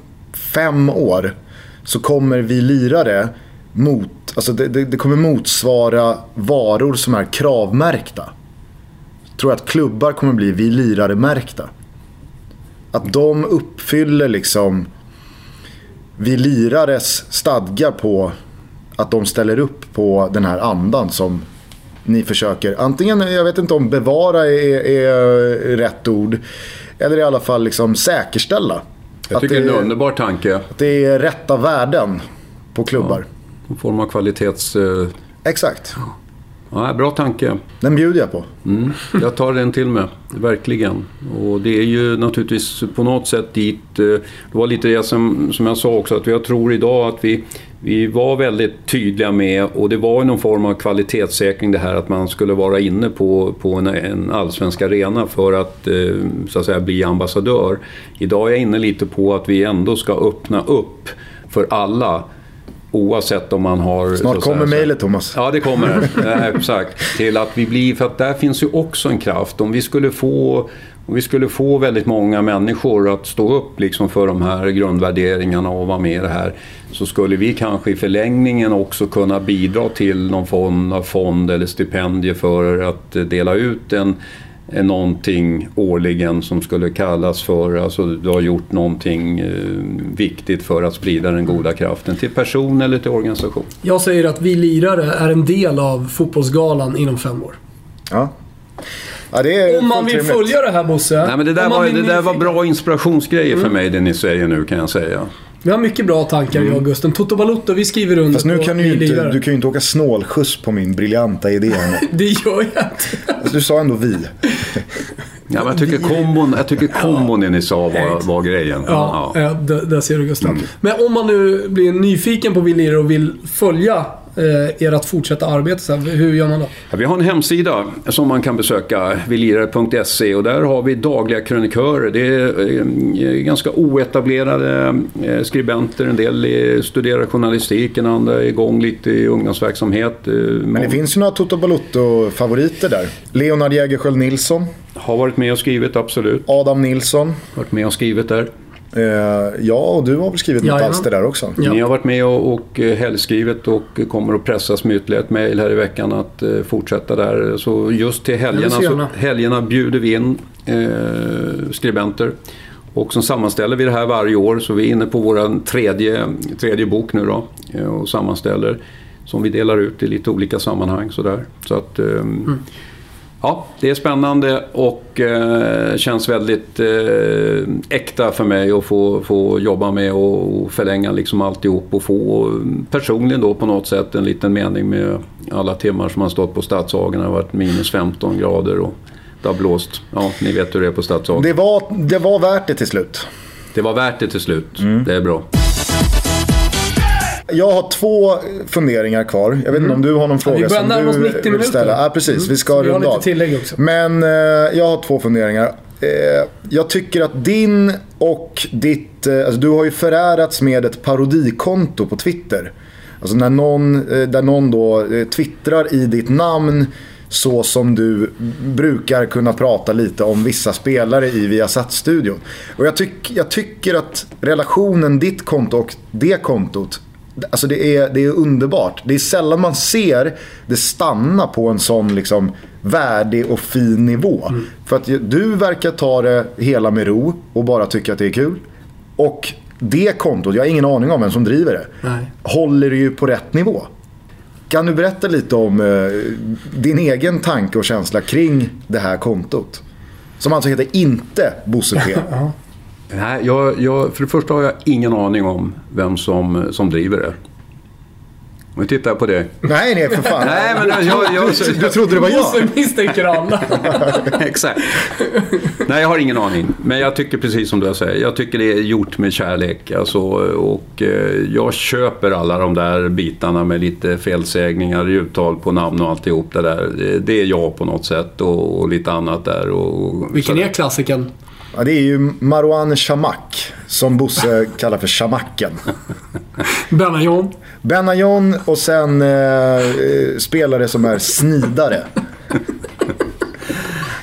fem år så kommer vi lirare mot, alltså det, det, det kommer motsvara varor som är kravmärkta. Jag tror att klubbar kommer bli vi lirare-märkta. Att de uppfyller liksom vi lirares stadgar på att de ställer upp på den här andan som ni försöker, antingen, jag vet inte om bevara är, är rätt ord, eller i alla fall liksom säkerställa. Jag tycker det är en underbar tanke. Att det är rätta värden på klubbar. Ja, en form av kvalitets... Eh... Exakt. Ja, bra tanke. Den bjuder jag på. Mm, jag tar den till mig, verkligen. Och det är ju naturligtvis på något sätt dit... Eh, det var lite det som, som jag sa också, att jag tror idag att vi, vi var väldigt tydliga med, och det var någon form av kvalitetssäkring det här att man skulle vara inne på, på en, en allsvensk arena för att, eh, så att säga, bli ambassadör. Idag är jag inne lite på att vi ändå ska öppna upp för alla Oavsett om man har... Snart kommer mejlet Thomas. Ja, det kommer. exakt. Till att vi blir... För att där finns ju också en kraft. Om vi skulle få, om vi skulle få väldigt många människor att stå upp liksom för de här grundvärderingarna och vara med i det här. Så skulle vi kanske i förlängningen också kunna bidra till någon av fond eller stipendier för att dela ut en någonting årligen som skulle kallas för, alltså du har gjort någonting eh, viktigt för att sprida den goda kraften till person eller till organisation. Jag säger att vi lirare är en del av fotbollsgalan inom fem år. Ja. Ja, om man vill följa det här Bosse. Nej, men det där, var, det där var bra inspirationsgrejer mm. för mig det ni säger nu kan jag säga. Vi har mycket bra tankar mm. jag och Gusten. Toto Balotto, vi skriver under Fast nu kan du, inte, du kan ju inte åka snålskjuts på min briljanta idé. det gör jag inte. Du sa ändå vi. Ja, men jag tycker kombon, jag tycker kombon det ni sa var, var grejen. Ja, ja. ja där, där, ser du Gustav. Mm. Men om man nu blir nyfiken på Vill och vill följa eh, ert fortsatta arbete, så här, hur gör man då? Ja, vi har en hemsida som man kan besöka, vilirare.se och där har vi dagliga krönikörer. Det är eh, ganska oetablerade eh, skribenter, en del studerar journalistiken, andra är igång lite i ungdomsverksamhet. Eh, Men det finns ju några Toto Balutto-favoriter där. Leonard Jägerskiöld Nilsson. Har varit med och skrivit, absolut. Adam Nilsson. Varit med och skrivit där. Eh, ja, och du har väl skrivit något alster där också? Ja. Ni har varit med och, och eh, helgskrivit och kommer att pressas med ytterligare ett mejl här i veckan att eh, fortsätta där. Så just till helgerna, så, helgerna bjuder vi in eh, skribenter. Och så sammanställer vi det här varje år så vi är inne på vår tredje, tredje bok nu då och sammanställer som vi delar ut i lite olika sammanhang. Sådär. Så att, eh, mm. Ja, det är spännande och eh, känns väldigt eh, äkta för mig att få, få jobba med och förlänga liksom alltihop och få personligen då på något sätt en liten mening med alla timmar som har stått på Stadshagen. Det har varit minus 15 grader och det har blåst. Ja, ni vet hur det är på Stadshagen. Det var, det var värt det till slut. Det var värt det till slut. Mm. Det är bra. Jag har två funderingar kvar. Jag vet inte mm. om du har någon fråga som du 90 vill ställa. Ja, precis. Mm. Vi ska vi runda av. också. Men eh, jag har två funderingar. Eh, jag tycker att din och ditt... Eh, alltså du har ju förärats med ett parodikonto på Twitter. Alltså när någon, eh, där någon då eh, twittrar i ditt namn så som du brukar kunna prata lite om vissa spelare i Viasat-studion. Och jag, tyck, jag tycker att relationen ditt konto och det kontot Alltså det är, det är underbart. Det är sällan man ser det stanna på en sån liksom värdig och fin nivå. Mm. För att du verkar ta det hela med ro och bara tycka att det är kul. Och det kontot, jag har ingen aning om vem som driver det, Nej. håller ju på rätt nivå. Kan du berätta lite om eh, din egen tanke och känsla kring det här kontot? Som alltså heter inte Bosse P. Nej, jag, jag, för det första har jag ingen aning om vem som, som driver det. Om vi tittar på det. Nej, nej för fan. nej, men jag, jag, du, du trodde det var jag? Bosse misstänker alla. Exakt. Nej, jag har ingen aning. Men jag tycker precis som du säger. Jag tycker det är gjort med kärlek. Alltså, och eh, jag köper alla de där bitarna med lite felsägningar, uttal på namn och alltihop det där. Det, det är jag på något sätt och, och lite annat där. Och, Vilken är klassikern? Ja, det är ju Marwan Shamak, som Bosse kallar för Shamacken. Benayon. Benayon och sen eh, spelare som är snidare.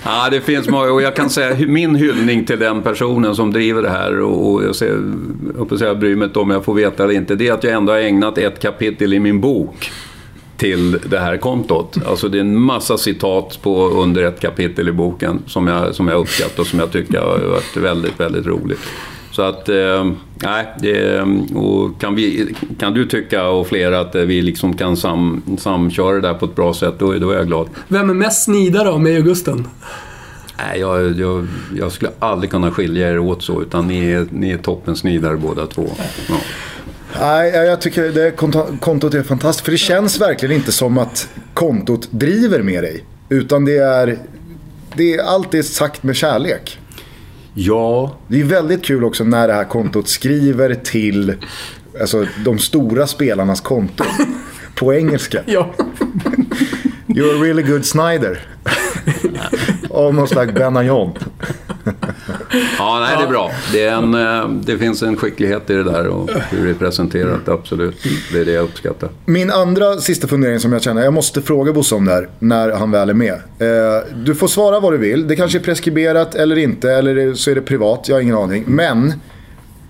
Ja, det finns många och jag kan säga min hyllning till den personen som driver det här och jag, ser, jag bryr mig inte om jag får veta eller inte. Det är att jag ändå har ägnat ett kapitel i min bok till det här kontot. Alltså det är en massa citat på under ett kapitel i boken som jag, som jag uppskattar och som jag tycker har varit väldigt, väldigt roligt. Så att, eh, nej, det, och kan, vi, kan du tycka och flera att vi liksom kan sam, samköra det där på ett bra sätt, då, då är jag glad. Vem är mest snidare av mig och Gusten? Nej, jag, jag, jag, skulle aldrig kunna skilja er åt så, utan ni är, ni är toppensnidare båda två. Ja. Nej, jag tycker det kontot är fantastiskt. För det känns verkligen inte som att kontot driver med dig. Utan det är, det är alltid sagt med kärlek. Ja. Det är väldigt kul också när det här kontot skriver till alltså, de stora spelarnas konto. på engelska. Ja. You're a really good Snyder. Almost like Benayon. Ja, nej, det är bra. Det, är en, eh, det finns en skicklighet i det där och hur det är presenterat, absolut. Det är det jag uppskattar. Min andra sista fundering som jag känner, jag måste fråga Bosse om det här när han väl är med. Eh, du får svara vad du vill. Det kanske är preskriberat eller inte, eller så är det privat, jag har ingen aning. Men,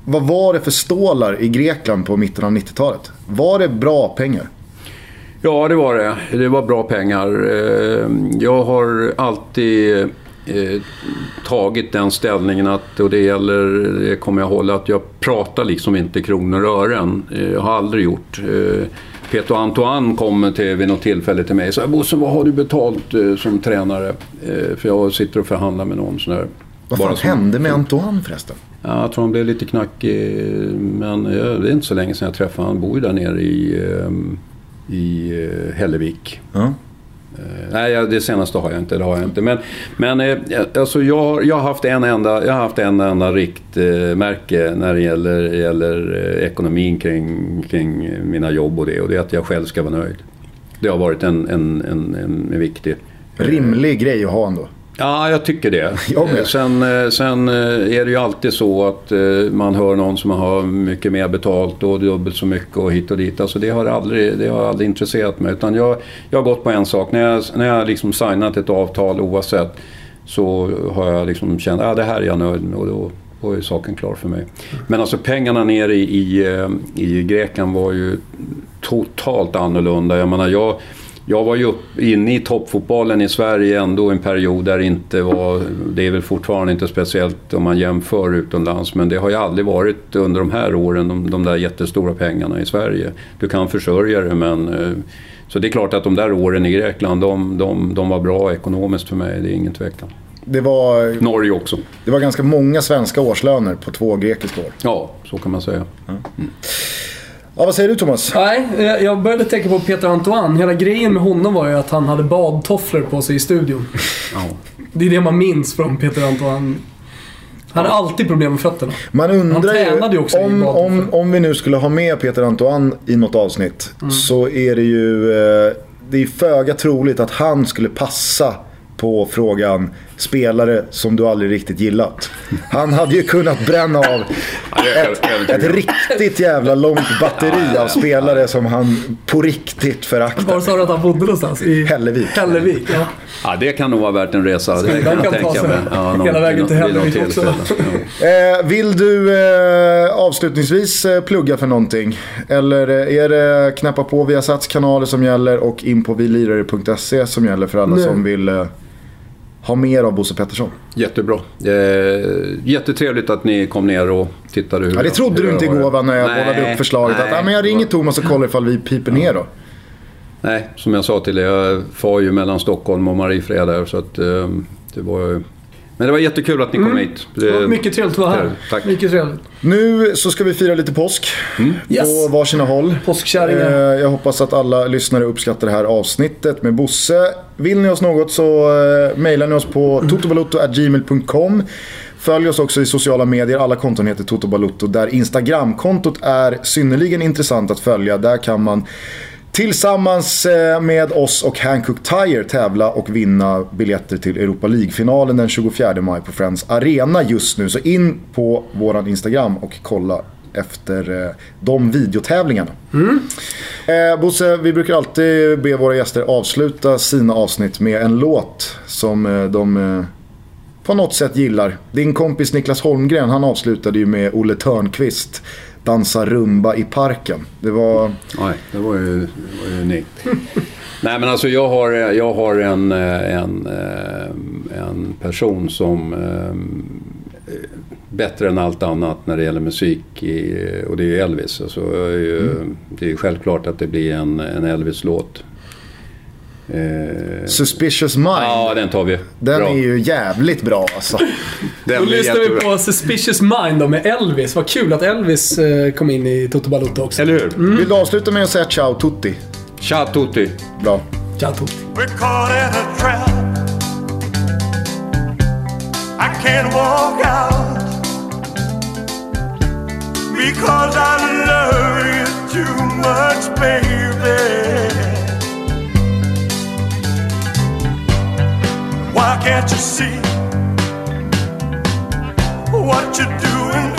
vad var det för stålar i Grekland på mitten av 90-talet? Var det bra pengar? Ja, det var det. Det var bra pengar. Eh, jag har alltid eh, tagit den ställningen att, och det gäller, det kommer jag hålla, att jag pratar liksom inte kronor och ören. Eh, jag har aldrig gjort. Peter Antoine kom till, vid något tillfälle till mig och sa Bosse, vad har du betalt som tränare? För jag sitter och förhandlar med någon sån där. Vad fan som, hände med Antoine förresten? Ja, jag tror han blev lite knackig. Men det är inte så länge sedan jag träffade honom. Han bor ju där nere i i eh, Hällevik. Ja. Eh, nej, det senaste har jag inte. Det har jag inte. Men, men eh, alltså jag, jag, har haft en enda, jag har haft en enda riktmärke eh, när det gäller, gäller ekonomin kring, kring mina jobb och det. Och det är att jag själv ska vara nöjd. Det har varit en, en, en, en viktig... Rimlig grej att ha ändå. Ja, jag tycker det. Jag sen, eh, sen eh, är det ju alltid så att eh, man hör någon som har mycket mer betalt och dubbelt så mycket och hit och dit. Alltså det har aldrig, det har aldrig intresserat mig. Utan jag, jag har gått på en sak. När jag, när jag liksom signat ett avtal oavsett så har jag liksom känt att ah, det här är jag nöjd med och då, då är saken klar för mig. Men alltså pengarna nere i, i, i Grekland var ju totalt annorlunda. Jag menar, jag jag var ju upp, inne i toppfotbollen i Sverige ändå en period där det inte var... Det är väl fortfarande inte speciellt om man jämför utomlands men det har ju aldrig varit under de här åren de, de där jättestora pengarna i Sverige. Du kan försörja dig men... Eh, så det är klart att de där åren i Grekland de, de, de var bra ekonomiskt för mig, det är ingen tvekan. Det var, Norge också. Det var ganska många svenska årslöner på två grekiska år. Ja, så kan man säga. Mm. Ja, vad säger du Thomas? Nej, jag började tänka på Peter Antoine. Hela grejen med honom var ju att han hade badtofflor på sig i studion. Ja. Det är det man minns från Peter Antoine. Han hade alltid problem med fötterna. Man undrar ju, också om, om, om vi nu skulle ha med Peter Antoine i något avsnitt mm. så är det ju eh, det är föga troligt att han skulle passa på frågan spelare som du aldrig riktigt gillat. Han hade ju kunnat bränna av ett, ett riktigt jävla långt batteri av spelare som han på riktigt föraktar. Var sa du att han bodde någonstans? I Hällevik. Hällevik, ja. ja. det kan nog vara värt en resa. Det kan, kan ta sig ja, någon, hela vägen till Hällevik också. Eh, vill du eh, avslutningsvis eh, plugga för någonting? Eller eh, är det knappa på via Sats kanaler som gäller och in på vilirare.se som gäller för alla Nej. som vill ha mer av Bosse Pettersson. Jättebra. Eh, jättetrevligt att ni kom ner och tittade hur ja, Det trodde du inte igår va, när jag nej, bollade upp förslaget. Nej, att ah, men jag ringer Thomas och kollar ifall vi piper ner då. Nej, som jag sa till dig, jag far ju mellan Stockholm och Mariefred där. Så att, eh, det var men det var jättekul att ni kom mm. hit. Det, mycket trevligt att vara här. Tack. Mycket trevligt. Nu så ska vi fira lite påsk. Mm. Yes. På varsina håll. Påskkärringar. Eh, jag hoppas att alla lyssnare uppskattar det här avsnittet med Bosse. Vill ni oss något så eh, mejlar ni oss på mm. totobalotto.gmail.com. Följ oss också i sociala medier. Alla konton heter Toto Balutto. Där Instagramkontot är synnerligen intressant att följa. Där kan man Tillsammans eh, med oss och Hankook Tire tävla och vinna biljetter till Europa League-finalen den 24 maj på Friends Arena just nu. Så in på våran Instagram och kolla efter eh, de videotävlingarna. Mm. Eh, Bosse, vi brukar alltid be våra gäster avsluta sina avsnitt med en låt som eh, de på något sätt gillar. Din kompis Niklas Holmgren, han avslutade ju med Olle Törnqvist dansa rumba i parken. Det var... Nej, det var ju, ju unikt. Nej men alltså jag har, jag har en, eh, en, eh, en person som eh, bättre än allt annat när det gäller musik i, och det är ju Elvis. Alltså, är ju, mm. Det är ju självklart att det blir en, en Elvis-låt. Eh... Suspicious Mind. Ja, den tar vi. Den bra. är ju jävligt bra alltså. Den Då lyssnar vi på Suspicious Mind då med Elvis. Vad kul att Elvis eh, kom in i Toto Balotto också. Eller hur? Mm. Vill du avsluta med att säga ciao tutti? Ciao tutti. Bra. Ciao tutti. We're caught in a trap I can't walk out Because I love you too much baby Why can't you see what you're doing?